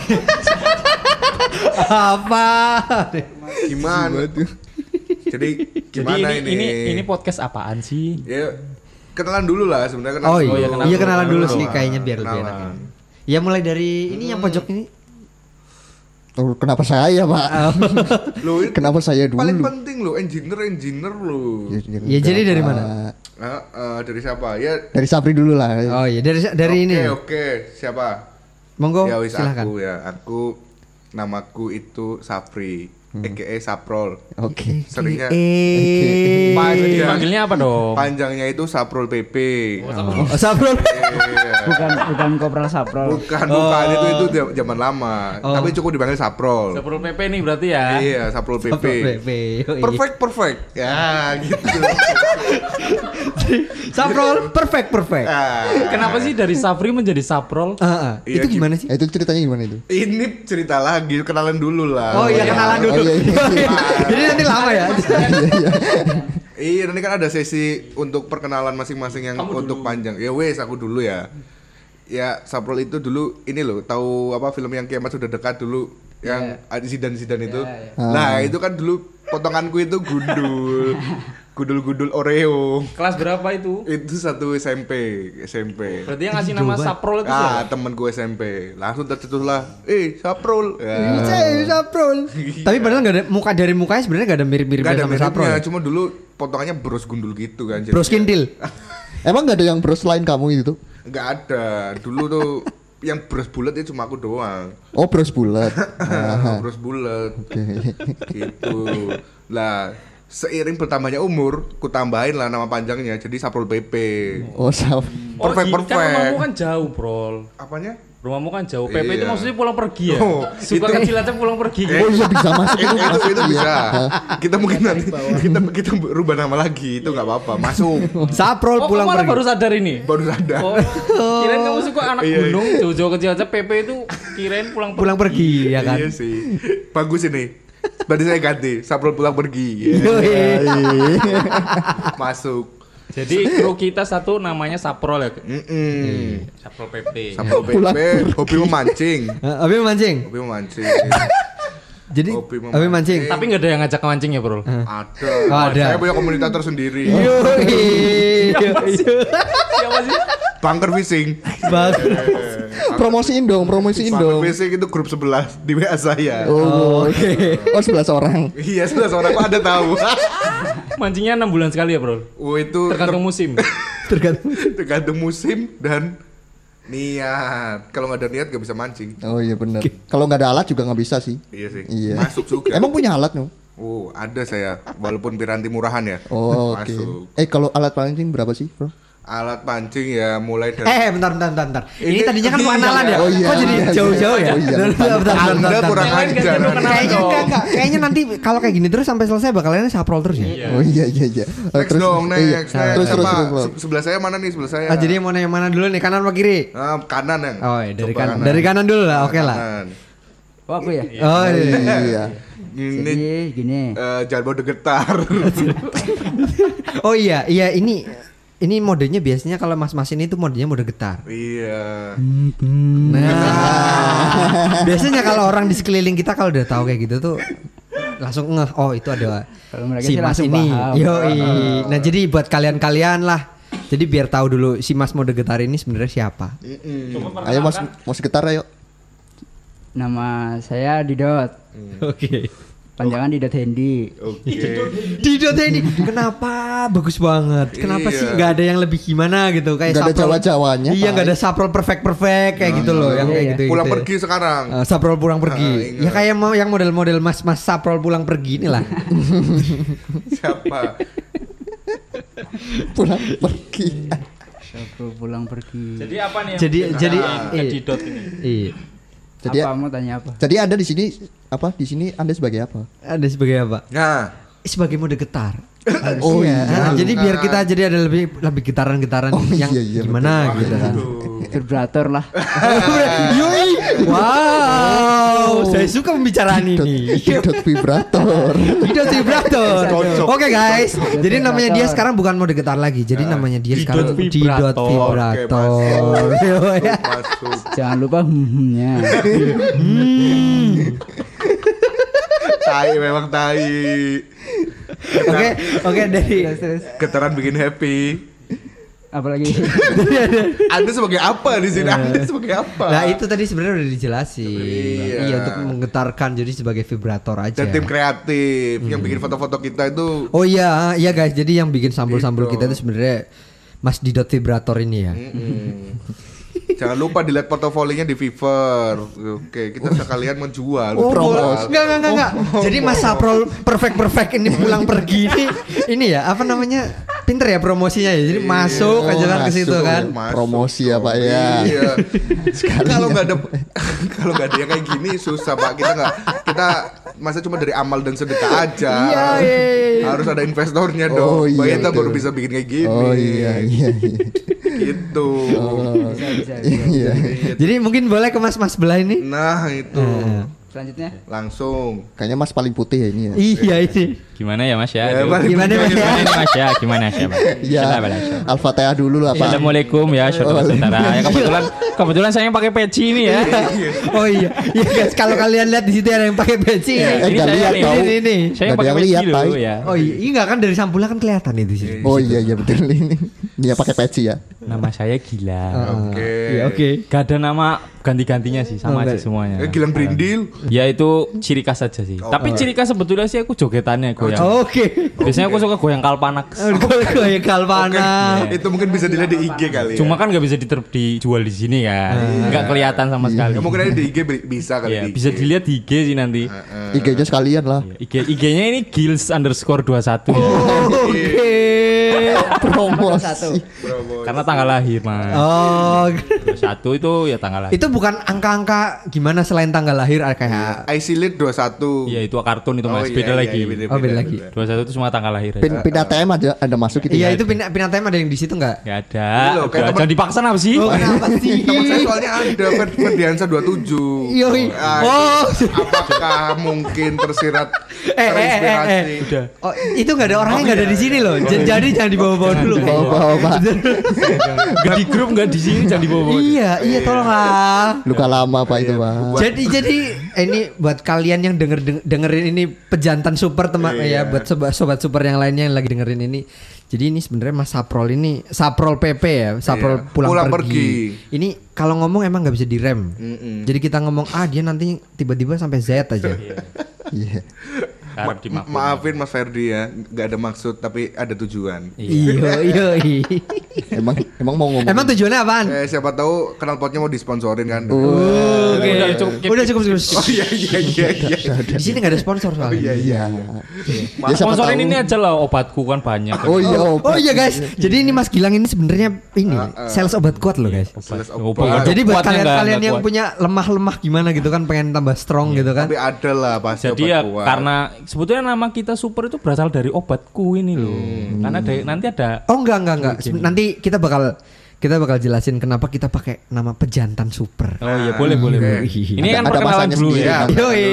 Apa? Gimana? Jadi Jadi gimana ini, ini? ini ini podcast apaan sih? Ya kenalan dulu lah sebenarnya kenalan Oh dulu. iya, kenalan iya dulu, kenalan dulu kenalan sih dulu. kayaknya biar lebih enak. Kenalan. Ya mulai dari ini yang pojok ini. Oh, kenapa saya, Pak? Lu ini kenapa saya dulu? paling penting lo engineer engineer lo. Ya, jadi dari mana? Ah, ah, dari siapa? Ya Dari Sapri dulu lah. Oh iya dari dari oke, ini. Oke, siapa? Monggo ya wis silakan. aku ya. Aku namaku itu Sapri, Hmm. aka Saprol. Oke. Seringnya Eh. panjang. Dipanggilnya apa dong? Panjangnya itu Saprol PP. Oh, Sabrol. Iya. bukan bukan kopral saprol Bukan, bukan itu itu zaman lama. Oh. Tapi cukup dipanggil Saprol. Saprol PP nih berarti ya. Iya, Saprol PP. Saprol PP. yoi. Perfect, perfect. Ya, gitu. Saprol perfect perfect. Ah. Kenapa sih dari Sapri menjadi Saprol? Ah, ah. Iya, itu gimana sih? Eh, itu ceritanya gimana itu? Ini cerita lagi, kenalan dulu lah. Oh iya kenalan dulu. Oh, iya, iya. Jadi nanti lama ya. Iya, nanti kan ada sesi untuk perkenalan masing-masing yang untuk panjang. Ya wes, aku dulu ya. Ya, Saprol itu dulu ini loh, tahu apa film yang kiamat sudah dekat dulu yang ada Zidan Zidan itu. Nah, itu kan dulu potonganku itu gundul. Gundul-gundul Oreo. Kelas berapa itu? Itu satu SMP, SMP. Berarti yang ngasih nama Saprol itu Ah, siapa? temenku SMP. Langsung tercetus lah. Eh, Saprol. Ya. Saya Saprol. Tapi padahal nggak ada muka dari mukanya sebenarnya nggak ada mirip-mirip Gak ada sama Saprol. miripnya, ya? cuma dulu potongannya bros gundul gitu kan. Bro Skintil. Emang nggak ada yang bros lain kamu itu? Enggak ada. Dulu tuh yang bros bulat itu cuma aku doang. Oh, bros bulat. bros bulat. Oke. Gitu. Lah, seiring bertambahnya umur, ku tambahin lah nama panjangnya jadi Saprol PP. Oh, sap. Perfect, gi- perfect. Kan rumahmu kan jauh, Brol. Apanya? Rumahmu kan jauh. PP itu Iya. maksudnya pulang pergi ya. Oh, Suka itu- kecil aja pulang pergi. Eh, Oh, iya bisa masuk itu, itu, masuk, itu bisa. Kita mungkin nanti kita kita rubah nama lagi itu nggak apa-apa. Masuk. Saprol Oh, pulang pergi. baru sadar ini. Baru sadar. Oh, kirain kamu suka anak Iya, iya. gunung, jauh-jauh kecil aja PP itu kirain pulang pergi. Pulang pergi ya kan. Iya sih. Bagus ini. Berarti saya ganti. Saprol pulang pergi. Yoi. Masuk. Jadi kru kita satu namanya Saprol ya. Mm-mm. Saprol PP. Saprol Pulang PP, hobi memancing. Eh, Abi mancing. Hobi memancing. Jadi Hobi memancing. Abi mancing. Tapi nggak ada yang ngajak mancing ya, Bro. Ada. Oh, ada. Saya punya komunitas tersendiri. Yoi. Siapa sih? Bunker fishing. Bang. Promosiin dong, promosiin dong. fishing itu grup sebelah di WA saya. Oh, oke. Oh, 11 orang. Iya, sudah seorang kok ada tahu. Mancingnya 6 bulan sekali ya, Bro. Oh, itu Tergantung musim. Tergantung. tergantung musim dan niat. Kalau nggak ada niat nggak bisa mancing. Oh iya benar. Kalau nggak ada alat juga nggak bisa sih. Iya sih. Iya. Masuk juga. Emang punya alat no? Oh, ada saya. Walaupun piranti murahan ya. Oh, oke. Eh kalau alat pancing berapa sih, Bro? Alat pancing ya mulai dari Eh, bentar, bentar, bentar, bentar. Ini, Ini- tadinya kan iya, kenalan ya? oh iya, Kok jadi iya, jauh-jauh iya, ya? oh iya, Bentar, lupa, bentar, bentar, Anda bentar, kurang ajar. Kayaknya dong. enggak, enggak. Kayaknya nanti kalau kayak gini terus sampai selesai bakalannya saprol terus ya? Iya. Oh iya iya iya. Oh, Next dong, iya. next, next. Terus terus terus. Sebelah saya mana nih? Sebelah saya. Ah, jadi yang mana yang mana dulu nih? Kanan apa kiri? Ah, kanan yang. Oh, iya, dari kanan. Dari kanan dulu lah, oke lah. Oh aku ya Oh, iya. Iya. Ini jadi gini eh, jangan bawa getar. Oh iya, iya ini ini modenya biasanya kalau mas-mas ini tuh modenya mode getar. iya. Nah, biasanya kalau orang di sekeliling kita kalau udah tahu kayak gitu tuh langsung ngeh, oh itu ada Kalau mereka si mas ini. Yoi. Nah jadi buat kalian-kalian lah, jadi biar tahu dulu si mas mode getar ini sebenarnya siapa. Ayo Mas Mas getar ayo. nama saya Didot Oke. Panjangan Didot Hendy Oke. Didot ini kenapa bagus banget? Kenapa Iya. sih nggak ada yang lebih gimana gitu kayak Nggak ada saprol- Jawa-Jawanya, Iya nggak ada saprol perfect perfect kayak gitu loh yang kayak Iya, gitu. Pulang gitu. pergi sekarang. Eh, saprol pulang pergi. Ah, ya kayak mau yang model-model mas-mas saprol pulang pergi inilah. Siapa? Pulang pergi. aku pulang pergi Jadi apa nih? yang Jadi- jadi- iya. Didot ini? iya. Jadi apa mau tanya apa jadi Anda di sini apa? Di sini Anda sebagai apa? Ada sebagai apa? Nah, Sebagai mode getar. Oh Iya. iya. Ah, jadi biar kita jadi ada lebih lebih getaran-getaran Oh, yang iya, iya, gimana gitu kan. vibrator lah Yoi, Wow, saya suka pembicaraan ini. Didot vibrator. Didot vibrator. Oke guys, jadi namanya dia sekarang bukan mode getar lagi. Jadi namanya dia sekarang didot vibrator. vibrator. Ya. Jangan lupa hmm-nya. Tai memang tai. Oke, oke dari Getaran bikin happy. Apalagi Anda sebagai apa di sini? Anda sebagai apa? Nah itu tadi sebenarnya udah dijelasin. Iya. Iya. untuk menggetarkan jadi sebagai vibrator aja. Dan tim kreatif yang bikin foto-foto kita itu Oh iya, iya guys. Jadi yang bikin sambal-sambal Gitu. kita itu sebenarnya Mas Didot vibrator ini ya. Mm-mm. Jangan lupa dilihat portofolinya di Fiverr. Oke, kita sekalian menjual. Oh, Menjual. enggak enggak enggak enggak. Jadi Mas Saprol perfect perfect ini pulang pergi ini ini ya apa namanya? Pinter ya promosinya ya. Jadi masuk aja kan ke situ kan. Masuk Promosi ya, Pak, ya. Iya. Kalau nggak ada kalau nggak ada yang kayak gini susah Pak. Kita nggak kita masa cuma dari amal dan sedekah aja. Iya, iya, iya. Harus ada investornya Oh, dong. iya, Bayar kita baru bisa bikin kayak gini. Oh iya iya iya. Gitu. bisa bisa. bisa. Iya. Jadi mungkin boleh ke Mas Mas belah ini. Nah, itu. Selanjutnya Langsung. Kayaknya Mas paling putih ya ini ya. Iya ini. Gimana ya Mas ya? Ya, Gimana, Mas, ya? Mas ya? Gimana ya Mas? Iya. Silakan, Mas. Al-Fatihah dulu lah Pak. Assalamualaikum ya saudara-saudara. Ya, kebetulan kebetulan saya yang pakai peci ini ya. Oh iya. Iya guys, kalau kalian lihat di situ ada yang pakai peci. Ya, Eh, ini nggak saya lihat tahu. Ini ini. Saya yang Nggak pakai peci lihat, dulu ya. Oh iya, iya enggak kan dari sampulnya kan kelihatan itu sih. Oh iya iya betul ini. Dia pakai peci ya. Nama saya Gila. Oke. Iya oke. Gak ada nama ganti-gantinya sih sama Oh, aja nggak. semuanya. Eh, Gilang Brindil. Ya itu ciri khas aja sih. Tapi ciri khas sebetulnya sih aku jogetannya goyang. Oke. Biasanya aku suka goyang kalpanak. Gue ya kalpana. Oke. Itu mungkin bisa dilihat di IG kali ya. Cuma kan nggak bisa diter- dijual di sini kan, nggak kelihatan sama sekali. Ya, mungkin ada di IG bi- bisa kali Iya, di IG. bisa dilihat di IG sih nanti. IG-nya sekalian lah. IG IG-nya ini gills underscore 21 ya. Oke. Promosi. satu. Karena tanggal lahir mas. Oh. 21 itu ya tanggal lahir. Itu bukan angka-angka gimana selain tanggal lahir ah, kayak IC Lead 21. Iya itu kartun itu Oh, mas, iya, beda iya, lagi. iya, beda, Oh, beda beda, lagi. beda. 21 itu semua tanggal lahir. Pin Ya. pin ATM aja ada masuk itu. Iya ya? itu pindah pindah tema ada yang di situ enggak? Gak ada. Jangan dipaksa apa sih? Oh, kenapa sih? Soalnya ada Fer- Ferdiansa 27. Yoi. Ah, Oh. Apakah mungkin tersirat Eh, eh, eh, eh, terinspirasi? eh. Udah. Oh, itu enggak ada orangnya enggak ada di sini loh. Jadi jangan dibawa-bawa dulu. Bawa-bawa Pak. Gak di grup gak di sini jangan dibawa. Iya, iya tolonglah. Luka lama Pak itu Pak. Jadi jadi eh, ini buat kalian yang denger deng- dengerin ini pejantan super teman Iya. ya buat sobat, sobat super yang lainnya yang lagi dengerin ini. Jadi ini sebenarnya Mas Saprol ini Saprol PP ya, Saprol Iya, pulang, pulang pergi. pergi. Ini kalau ngomong emang nggak bisa direm. Mm-mm. Jadi kita ngomong A dia nanti tiba-tiba sampai Z aja. Iya. Harap Ma- maafin Mas Ferdi ya, nggak ada maksud tapi ada tujuan. Iya, iya. iya. Emang emang mau ngomong. Emang tujuannya apaan? Eh, siapa tahu knalpotnya mau disponsorin kan? Oke. Udah cukup. Udah cukup cukup. Oh iya iya iya iya. Di sini nggak ada sponsor soalnya. iya, Iya. Ya, Sponsorin tahu. ini aja lah obatku kan banyak. Oh iya. Oh, obat. oh iya guys, jadi ini Mas Gilang ini sebenarnya ini sales obat kuat loh guys. Sales Obat. obat. Jadi buat kalian-kalian yang kuat. punya lemah-lemah gimana gitu kan pengen tambah strong gitu kan. Tapi ada lah pasti Jadi obat ya kuat. karena sebetulnya nama kita super itu berasal dari obatku ini loh. Karena ada, nanti ada Oh enggak enggak enggak. Seben- Nanti kita bakal kita bakal jelasin kenapa kita pakai nama pejantan super. Oh iya boleh boleh. boleh. Ini Ada- kan ada perkenalan dulu ya. Yoi.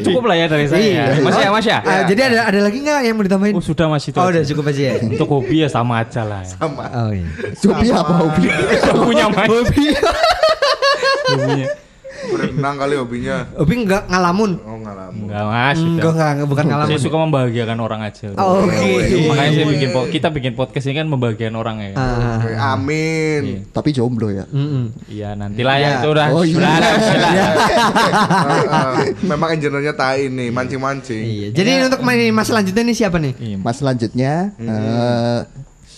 Cukup lah ya dari saya. Iya. Mas ya, Mas ya. Ah, jadi ada ada lagi nggak yang mau ditambahin? Oh sudah Mas itu. Oh, aja. udah cukup aja ya. Untuk hobi ya sama aja lah. Ya. sama. Oh iya. Hobi apa hobi? punya Mas. Hobi. Berenang kali hobinya. Hobi enggak ngalamun. Oh ngalamun. Enggak Mas. Enggak udah. enggak enggak, bukan ngalamun. Saya suka membahagiakan orang aja. Oh, Oke. Makanya saya bikin kita bikin podcast ini kan membahagiakan orang ya. kan? Ah, Oke, Amin. Tapi jomblo ya. Iya nantilah ya Iya. itu udah. Oh, iya. Memang engineer-nya tai nih, mancing-mancing. Iya. Jadi untuk main mas selanjutnya nih siapa nih? Iya. Mas selanjutnya eh,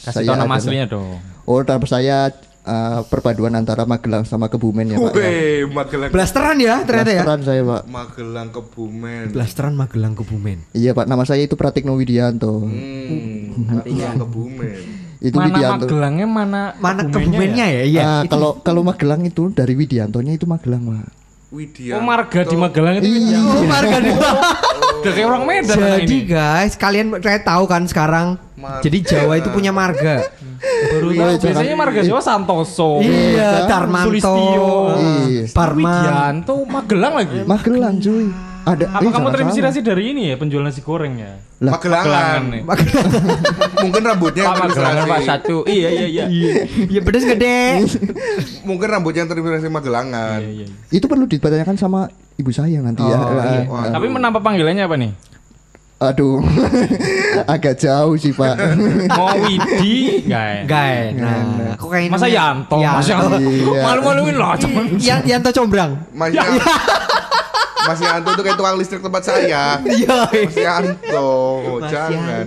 Kasih tahu nama aslinya dong. Oh, nama saya eh, perpaduan antara Magelang sama Kebumen ya, Pak. ya. Weh, Magelang. Blasteran ya ternyata ya. Blasteran saya, Pak. Magelang Kebumen. Blasteran Magelang Kebumen. Iya, Pak. Nama saya itu Pratikno Widianto. Hmm, Magelang Kebumen. Itu mana Widianto. Magelangnya mana Mana Kebumennya Kebumennya ya? Iya. Ah, itu- kalau kalau Magelang itu dari Widiantonya itu Magelang, Pak. Widya. Oh marga di Magelang itu Iya. Oh, marga di udah kayak orang Medan Jadi ini. guys, kalian saya tahu kan sekarang. Marga. Jadi Jawa itu punya marga. Baru Iya, tahu, biasanya marga Jawa Santoso. iya, Darmanto, Sulistio. Iya. Parman. Widianto Magelang lagi. Magelang cuy. Ada Apa eh, kamu terinspirasi dari ini ya penjual nasi goreng ya? Lah. Magelangan. nih. Mungkin rambutnya yang Pak Magelangan Pak satu. Iya iya iya. Iya Ya pedes gede. Mungkin rambutnya yang terinspirasi Magelangan. iya. salah. Itu perlu ditanyakan sama ibu saya nanti ya. Oh, iya. Wah. Tapi menambah panggilannya apa nih? Aduh. Agak jauh sih, Pak. Mau Widi, guys. Guys, nah, kok kayak Masa Yanto, Mas Yanto. Iya. Malu-maluin cuman. Yan, Yanto Combrang. Mas Yan- Mas Yanto itu kayak tukang listrik tempat saya. Iya. Mas Yanto, Mas jangan.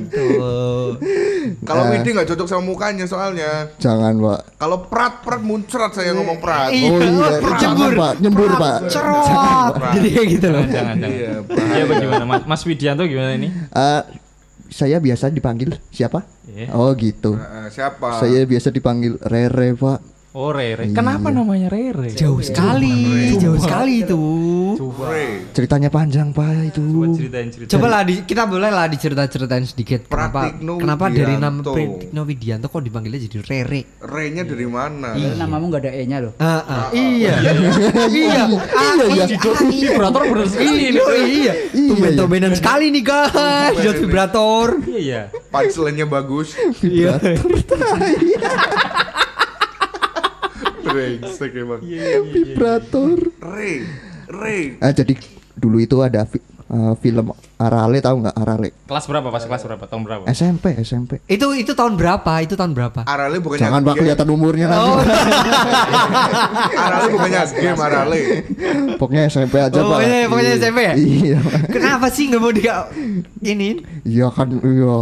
Kalau Eh. Widi nggak cocok sama mukanya soalnya. Jangan, Pak. Kalau Prat Prat muncrat saya ngomong Prat. Iya, Oh iya, Prat. jangan, Pak. Nyembur, Pak. Cerot. Jadi kayak gitu loh. Jangan, jangan. Iya, Iya bagaimana? Mas, Mas Widianto gimana ini? Eh, saya biasa dipanggil siapa? Iya. Oh, gitu. Nah, siapa? Saya biasa dipanggil Rere, Pak. Oh Rere. Kenapa namanya Rere? Jauh sekali, jauh sekali itu. Coba. Ceritanya panjang, Pak, itu. Coba ceritain cerita. Coba lah di, kita boleh lah dicerita-ceritain sedikit kenapa Pratikno kenapa dari nama. Pratikno Widianto kok dipanggilnya jadi Rere? Ray-nya dari mana? Padahal namamu nggak ada E-nya loh. Ah, ah, iya. iya. Ah, iya. Vibrator bener sekali ini. Iya, iya. Tumben-tumbenan sekali nih guys, dot vibrator. Iya iya. Punchline-nya bagus. Iya. Brengsek emang. Vibrator. Ray. Ray. Ah, jadi dulu itu ada eh, film Arale tahu nggak Arale? Kelas berapa pas kelas berapa? Tahun berapa? SMP, SMP. Itu itu tahun berapa? Itu tahun berapa? Arale bukannya Jangan Pak kelihatan umurnya nanti. Oh, Arale bukannya game Arale. Pokoknya SMP aja, Oh, Pak. pokoknya- pokoknya SMP ya? Iya. kenapa sih nggak mau di ini? Iya kan, iya.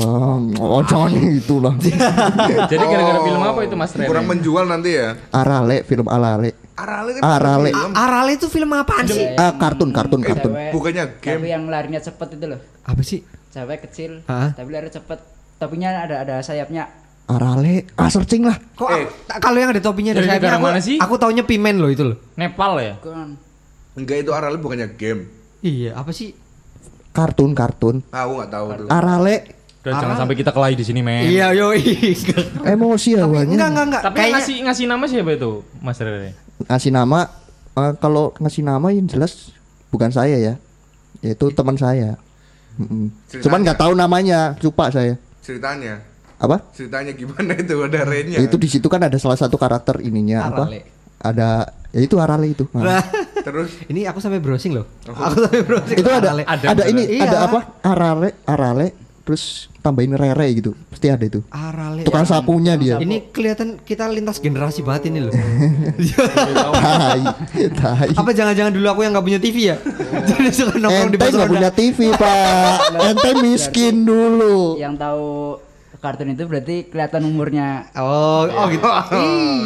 Oh, jangan itulah. Jadi gara-gara Oh, film apa itu Mas Rere? Kurang menjual nanti ya. Arale, film Arale. Arale kan Arale. film. Arale itu film apaan sih? Ah, kartun, kartun, kartun. Cewek- Bukannya Tapi game. yang larinya cepet itu loh. Apa sih? Cewek kecil, Hah? tapi lari cepet. Topinya ada ada sayapnya. Arale. Ah, searching lah. Kok Eh. kalau yang ada topinya ada Dari sayapnya aku, mana sih? aku taunya Pimen loh itu loh. Nepal ya? Kan Enggak itu Arale bukannya game. Iya, apa sih? Kartun, kartun. Ah, Aku nggak tahu tuh. Arale. Udah jangan sampai kita kelahi di sini, men. Iya, yo. Emosi Tapi awalnya. enggak enggak enggak. Tapi Kayaknya ngasih ngasih nama siapa itu, Mas Rere? Ngasih nama eh, kalau ngasih nama yang jelas bukan saya ya yaitu teman saya. Ceritanya. cuman nggak tahu namanya lupa saya Ceritanya. apa Ceritanya gimana itu ada Ray-nya. itu di situ kan ada salah satu karakter ininya apa Arale. ada ya itu Arale itu Nah. Terus ini aku sampai browsing loh. Aku sampai browsing. itu ada Arale. ada, Ada ini beneran. ada Iya. apa Arale Arale terus tambahin Rere gitu pasti ada itu Arale. tukang sapunya dia Ini kelihatan kita lintas generasi banget ini loh. tai tai Apa jangan-jangan dulu aku yang nggak punya TV ya? Jadi suka nongkrong di ente nggak punya TV pak ente miskin dulu yang tahu kartun itu berarti kelihatan umurnya. Oh, oh gitu.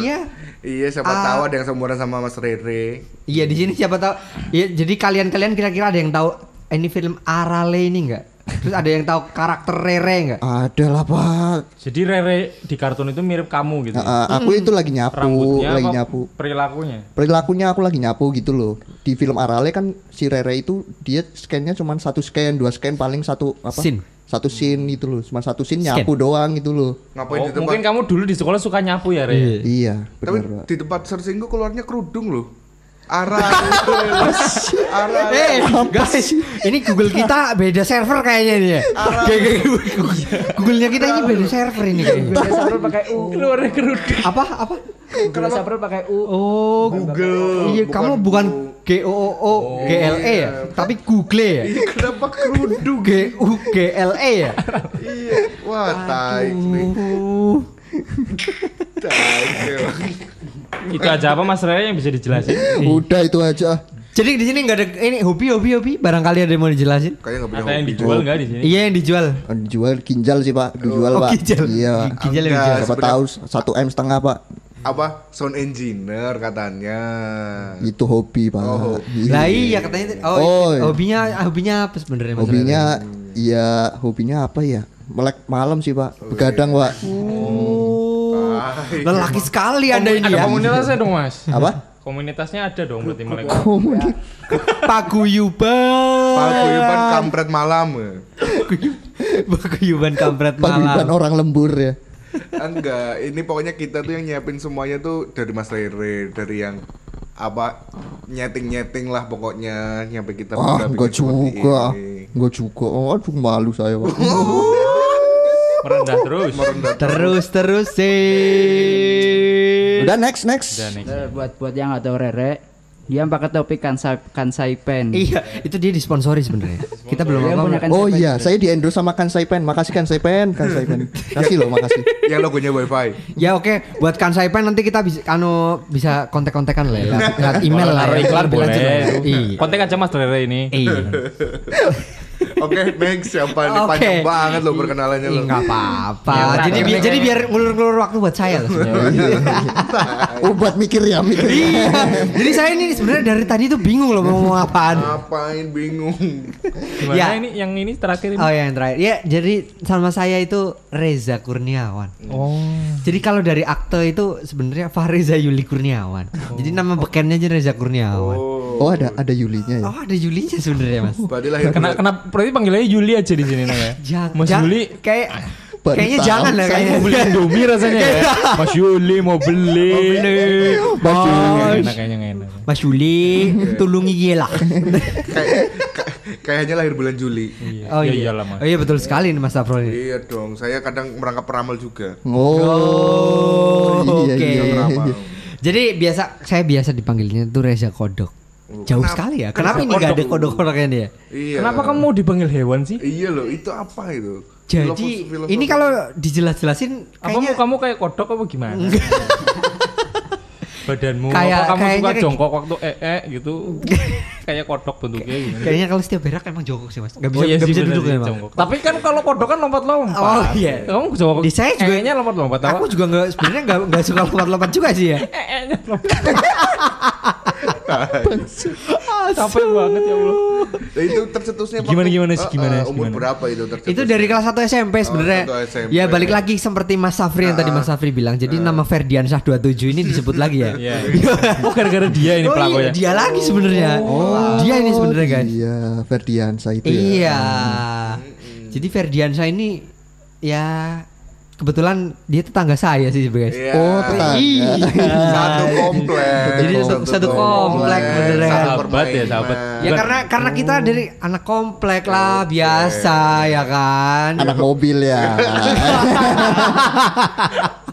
iya. iya siapa Ah. tahu ada yang seumuran sama Mas Rere. Iya di sini siapa tahu. Iya, jadi kalian-kalian kira-kira ada yang tahu ini film Arale ini enggak? Terus ada yang tahu karakter Rere enggak? ada lah pak Jadi Rere di kartun itu mirip kamu gitu. Uh, aku itu lagi nyapu, Rambutnya lagi apa nyapu. perilakunya? Perilakunya aku lagi nyapu gitu loh. Di film Arale kan si Rere itu dia scan-nya cuma satu scan, dua scan paling satu apa? Scene. Satu scene gitu loh. Cuma satu scene Scan. nyapu doang gitu loh. Ngapain Oh, di tempat mungkin kamu dulu di sekolah suka nyapu ya, Re? Iya, Tapi benar, Pak. di tempat searching gua keluarnya kerudung loh. Arah. Arah. Eh, guys, ini Google kita beda server kayaknya nih ya. Kayak Google-nya kita ini beda server ini kayaknya. Google Sabrul pakai U. Keluarnya kerudung. Apa? Apa? Google Sabrul pakai U. Oh, Google. Iya, kamu bukan G O O O G L E ya, tapi Google ya. Iya, Kenapa kerudung? G U G L E ya. Iya. Wah, tai. Tai. Itu aja apa Mas Rere yang bisa dijelasin? Udah itu aja. Jadi di sini nggak ada ini hobi hobi hobi barangkali ada yang mau dijelasin? Kayaknya nggak punya Ada yang hobi. dijual nggak di sini? Iya yang dijual. Dijual ginjal sih pak, dijual Oh, pak. ginjal. Iya. Ginjal yang dijual. Siapa tahu satu m setengah pak. Apa? Sound engineer katanya. Itu hobi pak. Oh, Iya. Lah iya katanya oh, Oh, iya. hobinya hobinya apa sebenarnya Mas Hobinya iya hobinya apa ya? Melek malam sih pak. Begadang pak. Oh. Lelaki sekali anda ini Ada ya. komunitasnya dong, Mas. Apa? Komunitasnya ada dong berarti mulai. Komuni- Paguyuban. Paguyuban kampret malam. Paguyuban kampret Paguyuban malam. orang lembur ya. Enggak, ini pokoknya kita tuh yang nyiapin semuanya tuh dari Mas Rere, dari yang apa nyeting-nyeting lah pokoknya nyampe kita Ah, udah enggak juga. Enggak juga. Oh, aduh malu saya, Pak. Merendah terus. Terus terus sih. Udah next next. Udah nih. Eh, buat buat yang tahu Rere, dia pakai topi kansai kansai pen. Iya, itu dia disponsori sebenarnya. Kita belum apa. punya Oh iya, juga. saya di endorse sama Kansai Pen. Makasih Kansai Pen, Kansai Pen. Kasih loh, makasih. Yang logonya wifi. Ya oke, buat Kansai Pen nanti kita bisa anu bisa kontak-kontakan lah, ya. lewat, lewat email lah. Ya. iklan lah. boleh. Iya. Kontak aja Mas Rere ini. Iya. Oke, next siapa nih Oke. panjang banget loh perkenalannya Iya, loh. nggak apa-apa. Yang Jadi nih jadi biar ngulur-ngulur waktu buat saya loh. sebenarnya. Oh, buat mikir ya, mikir. Iya. Jadi saya ini sebenarnya dari tadi tuh bingung loh mau ngomong apaan. Ngapain bingung. Gimana Ya. ini yang ini terakhir ini? Oh yang terakhir. Ya, jadi sama saya itu Reza Kurniawan. Oh. Jadi kalau dari akte itu sebenarnya Fahriza Yuli Kurniawan. Jadi nama bekennya aja Reza Kurniawan. Oh. Oh, ada ada Yulinya ya. Oh, ada Yulinya sebenarnya, Mas. Berarti lahir Kena kena berarti panggilnya Yuli aja di sini namanya. Jangan. Mas jangan- Yuli kayak Baru kayaknya tahu jangan lah saya kayaknya. mau beli Indomie rasanya ya. Mas Yuli mau beli. Mau beli. Mas Yuli. enak kayaknya enak. Mas Yuli, tulungi gila. kayak ka- kayaknya lahir bulan Juli. Iya. Oh Ya iya. iyalah, Mas. Oh iya betul sekali nih Mas Afro ini. Iya dong, saya kadang merangkap peramal juga. Oh, Oh, iya, oke. iya, Peramal. iya. Jadi biasa saya biasa dipanggilnya tuh Reza Kodok. Jauh kenapa- sekali ya. Kenapa ini Kodok? gak ada kodok-kodoknya dia? Iya. Kenapa kamu mau dipanggil hewan sih? Iya loh, itu apa itu? Jadi Filosofi- filosofi. ini kalau dijelas-jelasin Apa kayaknya kamu kayak kodok apa gimana? Badanmu Kayak- apa kamu suka kayak- jongkok waktu ee -e, gitu? kayak kodok bentuknya gitu. kayaknya kalau setiap berak emang jongkok sih Mas. Gak bisa oh iya gak sih bisa duduk ya, jongkok. Tapi kan kalau kodok kan lompat-lompat. Oh, iya. Kamu jongkok. Di saya juga- kayaknya lompat-lompat apa? Aku juga nggak sebenarnya nggak nggak suka lompat-lompat juga sih ya. lompat. Capek banget ya Allah. Nah, itu tercetusnya Gimana, gimana sih, Eh, gimana eh, sih, umur gimana? berapa itu tercetus? Itu dari kelas 1 SMP sebenarnya. SMP. Ya balik lagi seperti Mas Safri yang tadi Mas Safri bilang. Jadi nama Ferdiansyah 27 ini disebut lagi ya. Iya. Oh gara-gara dia ini Oh iya, pelakunya. dia lagi sebenarnya. Oh, dia ini sebenarnya guys. Iya, Ferdiansa itu ya. Iya. Jadi Ferdiansyah ini ya kebetulan dia tetangga saya sih guys. Iya. Oh, tetangga. Iya. Satu komplek. Jadi satu- satu komplek, beneran. Satu Sahabat ya, sahabat. Ya karena karena kita dari anak komplek lah biasa ya kan. Anak mobil ya.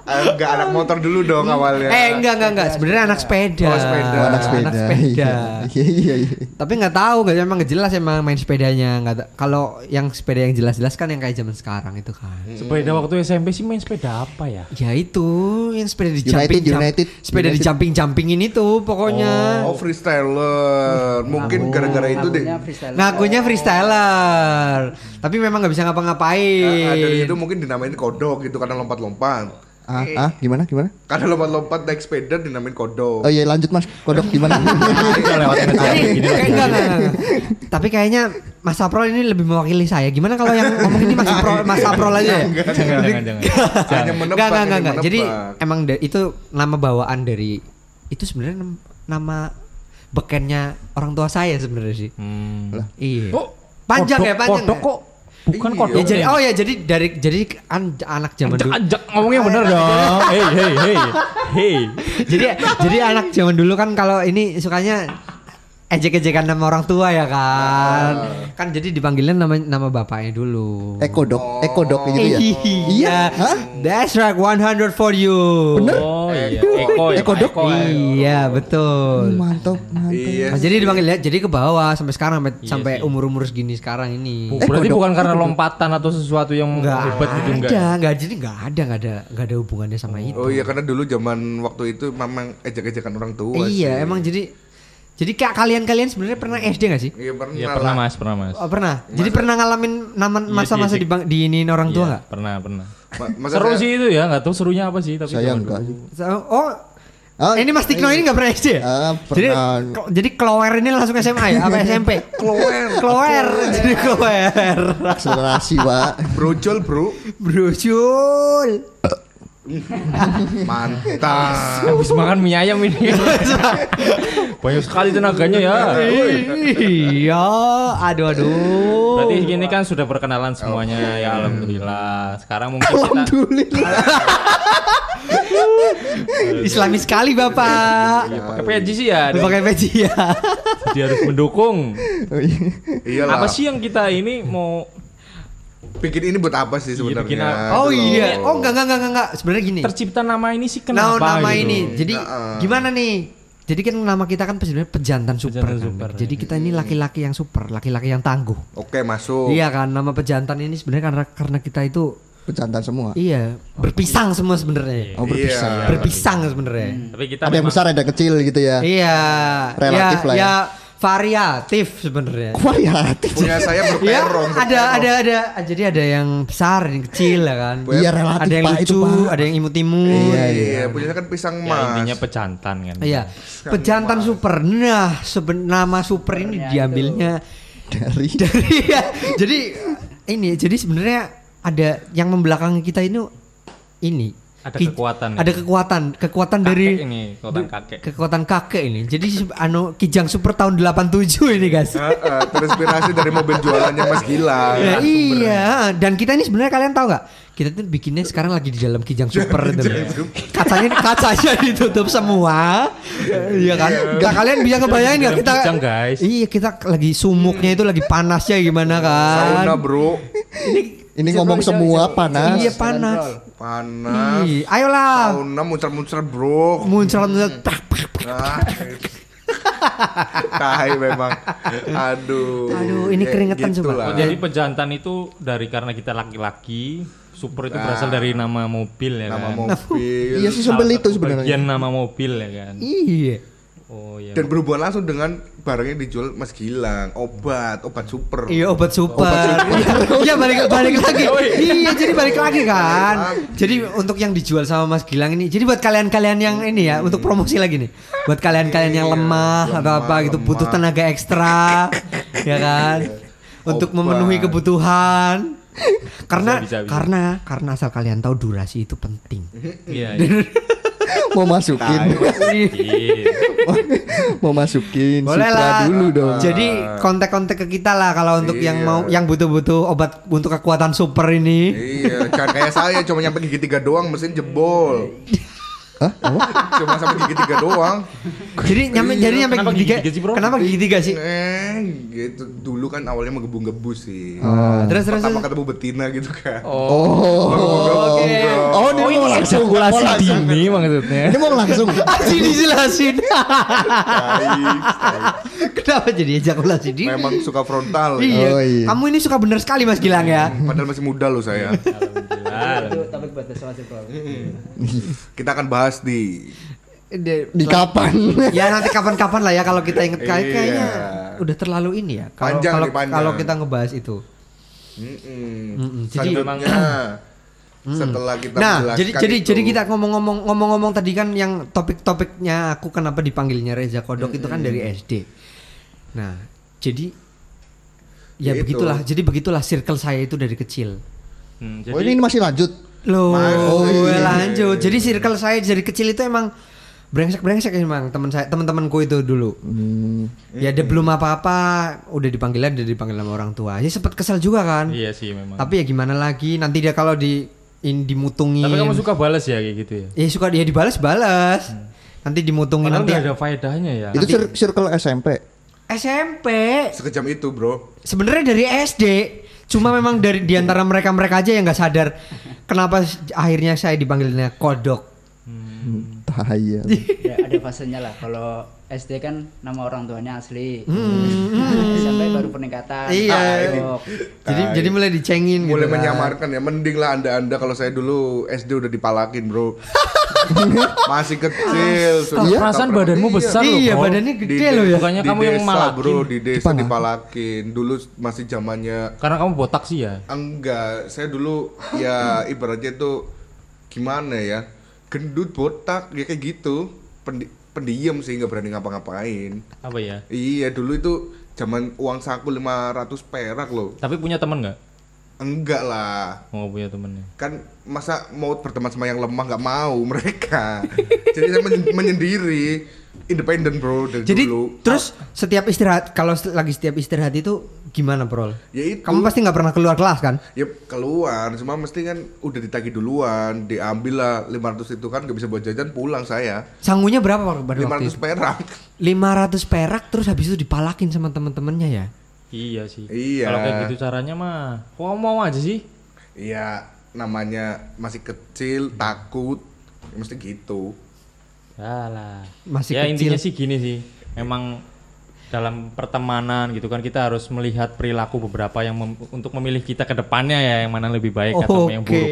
Eh, enggak anak motor dulu dong awalnya. Eh enggak enggak enggak sebenarnya anak sepeda. Oh, sepeda. Oh, anak sepeda. Anak sepeda. Iya, iya, iya. Tapi nggak tahu nggak emang jelas emang main sepedanya nggak kalau yang sepeda yang jelas-jelas kan yang kayak zaman sekarang itu kan. Sepeda waktu SMP sih main sepeda apa ya? Ya itu yang sepeda di United, jumping jump- United, sepeda di jumping jumpingin itu pokoknya. Oh freestyler. Mungkin gara-gara itu deh. Ngakunya freestyle. Ngakunya freestyler, tapi memang nggak bisa ngapa-ngapain. Ah, dari itu mungkin dinamain kodok gitu karena lompat-lompat. Ah, ah, gimana, gimana? Karena lompat-lompat naik sepeda dinamain kodok. Oh iya, lanjut Mas. Kodok gimana? Tapi, enggak, kayaknya Mas Saprol ini lebih mewakili saya. Gimana kalau yang ngomong ini Mas Saprol, Mas Saprol aja ya? Jangan jangan jangan. Hanya menebak. Enggak, enggak, hanya enggak, enggak. Jadi emang itu nama bawaan dari itu sebenarnya nam- nama bekennya orang tua saya sebenarnya sih. Hmm. Iya. Oh, panjang kodok- ya, panjang. Kodok ya? kok bukan Iya. kodok. Ya jadi oh ya jadi dari jadi an- anak zaman dulu. Ajak ngomongnya bener dong. Hey hey hey. Hey. jadi jadi anak zaman dulu kan kalau ini sukanya ejek-ejekan nama orang tua ya kan. Kan jadi dipanggilnya nama nama bapaknya dulu. Eko dok, Eko dok gitu ya. Iya. Hah? That's right 100 for you. Oh iya. Eko ya. Eko dok? ya. Iya, betul. Mantap, mantap. Iya. Nah, jadi dipanggil ya, jadi ke bawah sampai sekarang sampai Iya sampai umur-umur segini sekarang ini. Oh, Berarti bukan karena lompatan atau sesuatu yang Enggak hebat gitu enggak. ada, enggak jadi enggak ada, enggak ada, enggak ada hubungannya sama itu. Oh iya karena dulu zaman waktu itu memang ejek-ejekan orang tua iya, sih. emang jadi jadi kayak kalian-kalian sebenarnya pernah SD gak sih? Iya pernah. Iya pernah mas, pernah mas. Oh, pernah. Jadi pernah ngalamin nama Iya, masa-masa iya, di di diinin orang tua Iya, enggak? Pernah pernah. Ma- masa Seru saya- sih itu ya, nggak tahu serunya apa sih tapi Saya zaman enggak. Oh, Ah, ini Mas Tikno ini enggak pernah SD ya? Ah, Jadi pernah. jadi Klower ini langsung SMA ya? Apa SMP? Klower. Klower. Jadi Klower. akselerasi, Pak. Brojol bro. Brojul. Mantap. Habis makan mie ayam ini. Banyak sekali tenaganya ya. Iya, aduh aduh. Berarti gini kan sudah perkenalan semuanya ya alhamdulillah. Sekarang mungkin kita Alhamdulillah. Islami sekali Bapak. ya, pakai peci sih ya. Pakai peci ya. Jadi harus mendukung. Iyalah. Apa sih yang kita ini mau Bikin ini buat apa sih Iya, sebenarnya? Oh Gitu loh. iya. Oh enggak enggak enggak enggak. Sebenarnya gini. tercipta nama ini sih Nah, kenapa? nama gitu? ini. Jadi Heeh. gimana nih? Jadi kan nama kita kan sebenarnya pejantan super. Pejantan kan. super, Jadi kita ini laki-laki yang super, laki-laki yang tangguh. Oke, masuk. Iya kan, nama pejantan ini sebenarnya karena karena kita itu Pejantan semua. iya berpisang semua sebenarnya. Oh berpisah. Iya. Berpisang sebenarnya. Tapi kita Ada yang besar ada yang kecil gitu ya. Iya. Relatif ya, lah ya. ya variatif sebenarnya. Variatif. Punya saya Iya, berperong. ada berperong. ada ada jadi ada yang besar, ada yang kecil ya kan. Iya relatif ada yang Pak, lucu, itu, Pak. ada yang imut-imut. Iya, iya. Punya saya kan pisang ya, emas. intinya pejantan kan. Iya, pejantan super. Nah, seben nama super ini diambilnya Dari dari ya. Jadi ini jadi sebenarnya ada yang membelakangi kita ini ini Ada Ki- kekuatan Ada ya. kekuatan, kekuatan Kakek dari ini, kekuatan kakek. kekuatan kakek ini. Jadi anu Kijang Super tahun 87 ini, guys. Heeh, terinspirasi dari mobil jualannya Mas Gilang. Ya, iya, dan kita ini sebenarnya kalian tahu nggak? Kita tuh bikinnya sekarang lagi di dalam kijang super itu. Kacanya kacanya ditutup semua. Iya kan? Nggak kalian bisa ngebayangin nggak kita? Kijang, guys. Iya, kita lagi sumuknya itu lagi panasnya gimana kan? Sauna, Bro. ini ngomong semua panas. Iya panas. Panas. Iya, ayolah. Sauna muncrat-muncrat, Bro. Muncrat muncrat. pak, pak, pak. Ah. Tai memang. Aduh. Aduh, ini Ya, keringetan coba. gitulah. Oh, jadi pejantan itu dari karena kita laki-laki, super itu berasal dari nama mobil ya Nama kan. mobil. Iya sih sebel itu sebenarnya. Bagian nama mobil ya kan. Iya. Oh iya. Dan berhubungan langsung dengan barangnya dijual Mas Gilang, obat, obat super. Iya obat super. Iya balik balik lagi. iya jadi balik lagi kan. Jadi untuk yang dijual sama Mas Gilang ini, jadi buat kalian-kalian yang ini ya, untuk promosi lagi nih. Buat kalian-kalian yang lemah, atau apa gitu, butuh tenaga ekstra, ya kan? Untuk Obat. memenuhi kebutuhan. Karena Bisa, bisa, bisa. karena karena asal kalian tahu durasi itu penting. Iya. iya. Mau masukin. Iya. Mau masukin Boleh lah. dulu dong. Jadi kontak-kontak ke kita lah kalau untuk yang Iya. mau yang butuh-butuh obat untuk kekuatan super ini. Iya, kayak saya cuma nyampe gigi tiga doang mesin jebol. Hah? Cuma sampai gigi tiga doang. Jadi nyampe jadi nyampe gigi tiga. gigi tiga sih, bro? Kenapa gigi tiga sih? Eh, gitu. Dulu kan awalnya menggebu-gebu sih. Oh, terus terus. Pertama ketemu betina gitu kan. Oh. Oke. Oh, ini mau langsung. Mau Ejakulasi langsung. dini maksudnya. Ini mau langsung. Aji dijelasin. Baik, Kenapa jadi ejakulasi di? Memang suka frontal. Iya. Oh, iya. Kamu ini suka bener sekali Mas Gilang ya. Padahal masih muda loh saya. Itu topik buat besok masih bro. Kita akan bahas di Di kapan? ya nanti kapan-kapan lah ya kalau kita inget kayak Iya. kayaknya udah terlalu ini ya. Kalau Panjang kalau nih, panjang. kalau kita ngebahas itu. Mm-mm. Mm-mm. Jadi Selanjutnya setelah kita Nah, jadi jadi itu, jadi kita ngomong-ngomong ngomong-ngomong tadi kan yang topik-topiknya aku kenapa dipanggilnya Reza Kodok itu kan dari SD. Nah, jadi ya Ya itu. begitulah. Jadi begitulah circle saya itu dari kecil. Hmm, Oh jadi ini masih lanjut. Loh, Oh, iya. lanjut. Jadi circle saya dari kecil itu emang brengsek-brengsek emang teman saya, teman-temanku itu dulu. Hmm. Ya dia belum apa-apa, udah dipanggilnya udah dipanggil sama orang tua. Ya sempet kesel juga kan. iya sih memang. Tapi ya gimana lagi? Nanti dia kalau di in, dimutungin. Tapi kamu suka balas ya kayak gitu ya? Ya suka dia dibalas balas. Nanti dimutungin Padahal nanti ada faedahnya ya. Itu cir- circle SMP. SMP. sekejam itu, Bro. Sebenarnya dari SD. Cuma memang dari di antara mereka-mereka aja yang nggak sadar kenapa akhirnya saya dipanggilnya kodok. Bahaya. ya ada fasenya lah. Kalau SD kan nama orang tuanya asli. SMP baru peningkatan. Iya. Kodok. Jadi jadi mulai dicengin Mulai gitu kan. menyamarkan ya. Mending lah Anda-anda kalau saya dulu SD udah dipalakin, Bro. Masih kecil. Iya? Perasaan badanmu Iya. besar loh, Iya, Bro. badannya Di gede de- loh ya. Bukannya di kamu yang malakin. bro di desa Dipana? dipalakin dulu masih zamannya Karena kamu botak sih ya. enggak saya dulu ya ibaratnya itu gimana ya gendut botak ya kayak gitu Pendi pendiam sih nggak berani ngapa-ngapain Apa ya? iya dulu itu zaman uang saku 500 perak loh Tapi punya teman nggak? Enggak lah. Mau punya temennya. Kan masa mau berteman sama yang lemah nggak mau mereka. Jadi saya men- menyendiri, independen bro dari Jadi dulu. terus setiap istirahat kalau lagi setiap istirahat itu gimana, Bro? Ya itu. Kamu pasti nggak pernah keluar kelas kan? Ya keluar, cuma mesti kan udah ditagih duluan, diambil lah 500 itu kan nggak bisa buat jajan pulang saya. Sangunya berapa Pak, waktu 500 itu? perak. 500 perak terus habis itu dipalakin sama teman-temannya ya. Iya sih. Iya. Kalau kayak gitu caranya mah, kok mau aja sih? Iya, namanya masih kecil, takut. Ya, mesti gitu. Yalah. Masih ya kecil. intinya sih gini sih. Memang dalam pertemanan gitu kan kita harus melihat perilaku beberapa yang mem- untuk memilih kita ke depannya ya yang mana lebih baik atau yang Oke. buruk.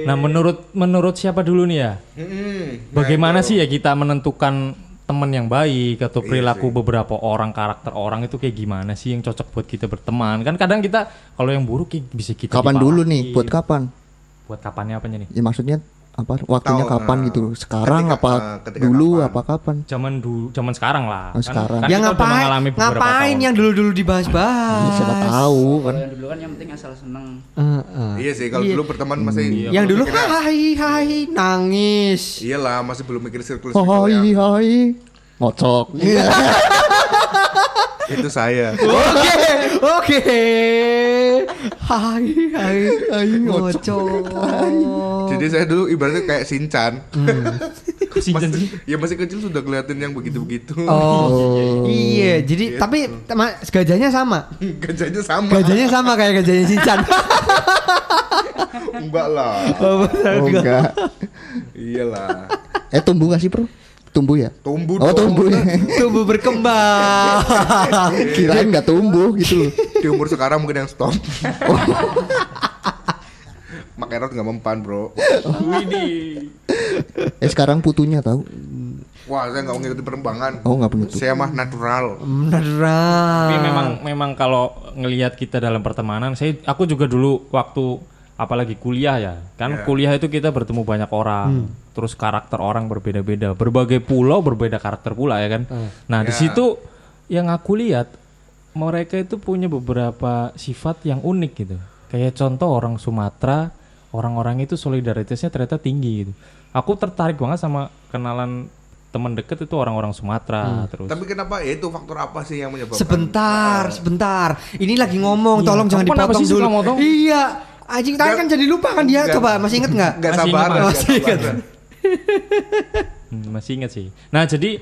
Nah, menurut menurut siapa dulu nih ya? Mm-mm. Bagaimana sih ya kita menentukan teman yang baik atau Iya perilaku sih. beberapa orang karakter orang itu kayak gimana sih yang cocok buat kita berteman? Kan kadang kita kalau yang buruk ya bisa kita Kapan dulu nih? Buat kapan? Buat kapannya apanya nih? Ya maksudnya apa? Waktunya Tahu, kapan nah, gitu? Sekarang ketika- apa eh, ketika dulu kapan? apa kapan? Zaman dulu, zaman sekarang lah. Oh, sekarang. yang kita udah ngapain? mengalami beberapa Ngapain tahun. yang dulu-dulu dibahas-bahas? Ya, siapa tahu kan. Yang dulu kan yang penting asal seneng. Heeh. Iya sih, kalau Iya. dulu berteman masih yang dulu mikirnya- hai hai nangis. Iyalah, masih belum mikir circle Oh, circle hai hai. Ngocok. Iya. itu saya. Oke, oke. Hai hai hai ngocok. Jadi saya dulu ibaratnya kayak Sinchan. Sih, Jan, sih? ya masih kecil sudah ngeliatin yang begitu-begitu. Oh, iya. Jadi tapi tema- gajahnya sama. Gajahnya sama. Gajahnya sama kayak gajahnya Shinchan. Enggak lah. oh, Oh enggak. Iyalah. Eh tumbuh gak sih, Bro? Tumbuh ya? Tumbuh Oh, dong. tumbuh ya. Tumbuh berkembang. Kirain nggak tumbuh gitu. Di umur sekarang mungkin yang stop. Mak Erot nggak mempan bro. Eh sekarang putunya tahu? Wah saya nggak mau ngikutin perkembangan. Oh nggak begitu. Saya mah natural. Beneran. Tapi memang memang kalau ngelihat kita dalam pertemanan, saya aku juga dulu waktu apalagi kuliah ya. Kan Iya. kuliah itu kita bertemu banyak orang, terus karakter orang berbeda-beda, berbagai pulau berbeda karakter pula ya kan. Nah, di Ya. situ yang aku lihat mereka itu punya beberapa sifat yang unik gitu. Kayak contoh orang Sumatera, orang-orang itu solidaritasnya ternyata tinggi gitu. Aku tertarik banget sama kenalan teman deket itu orang-orang Sumatera terus Tapi kenapa ya itu faktor apa sih yang menyebabkan? Sebentar, sebentar. Ini lagi ngomong, tolong jangan dipotong dulu. Iya. Anjing tadi kan jadi lupa kan dia. Nggak. Coba masih inget nggak? Nggak Masih sabar. ingat, masih ingat. Hmm, masih ingat sih. Nah jadi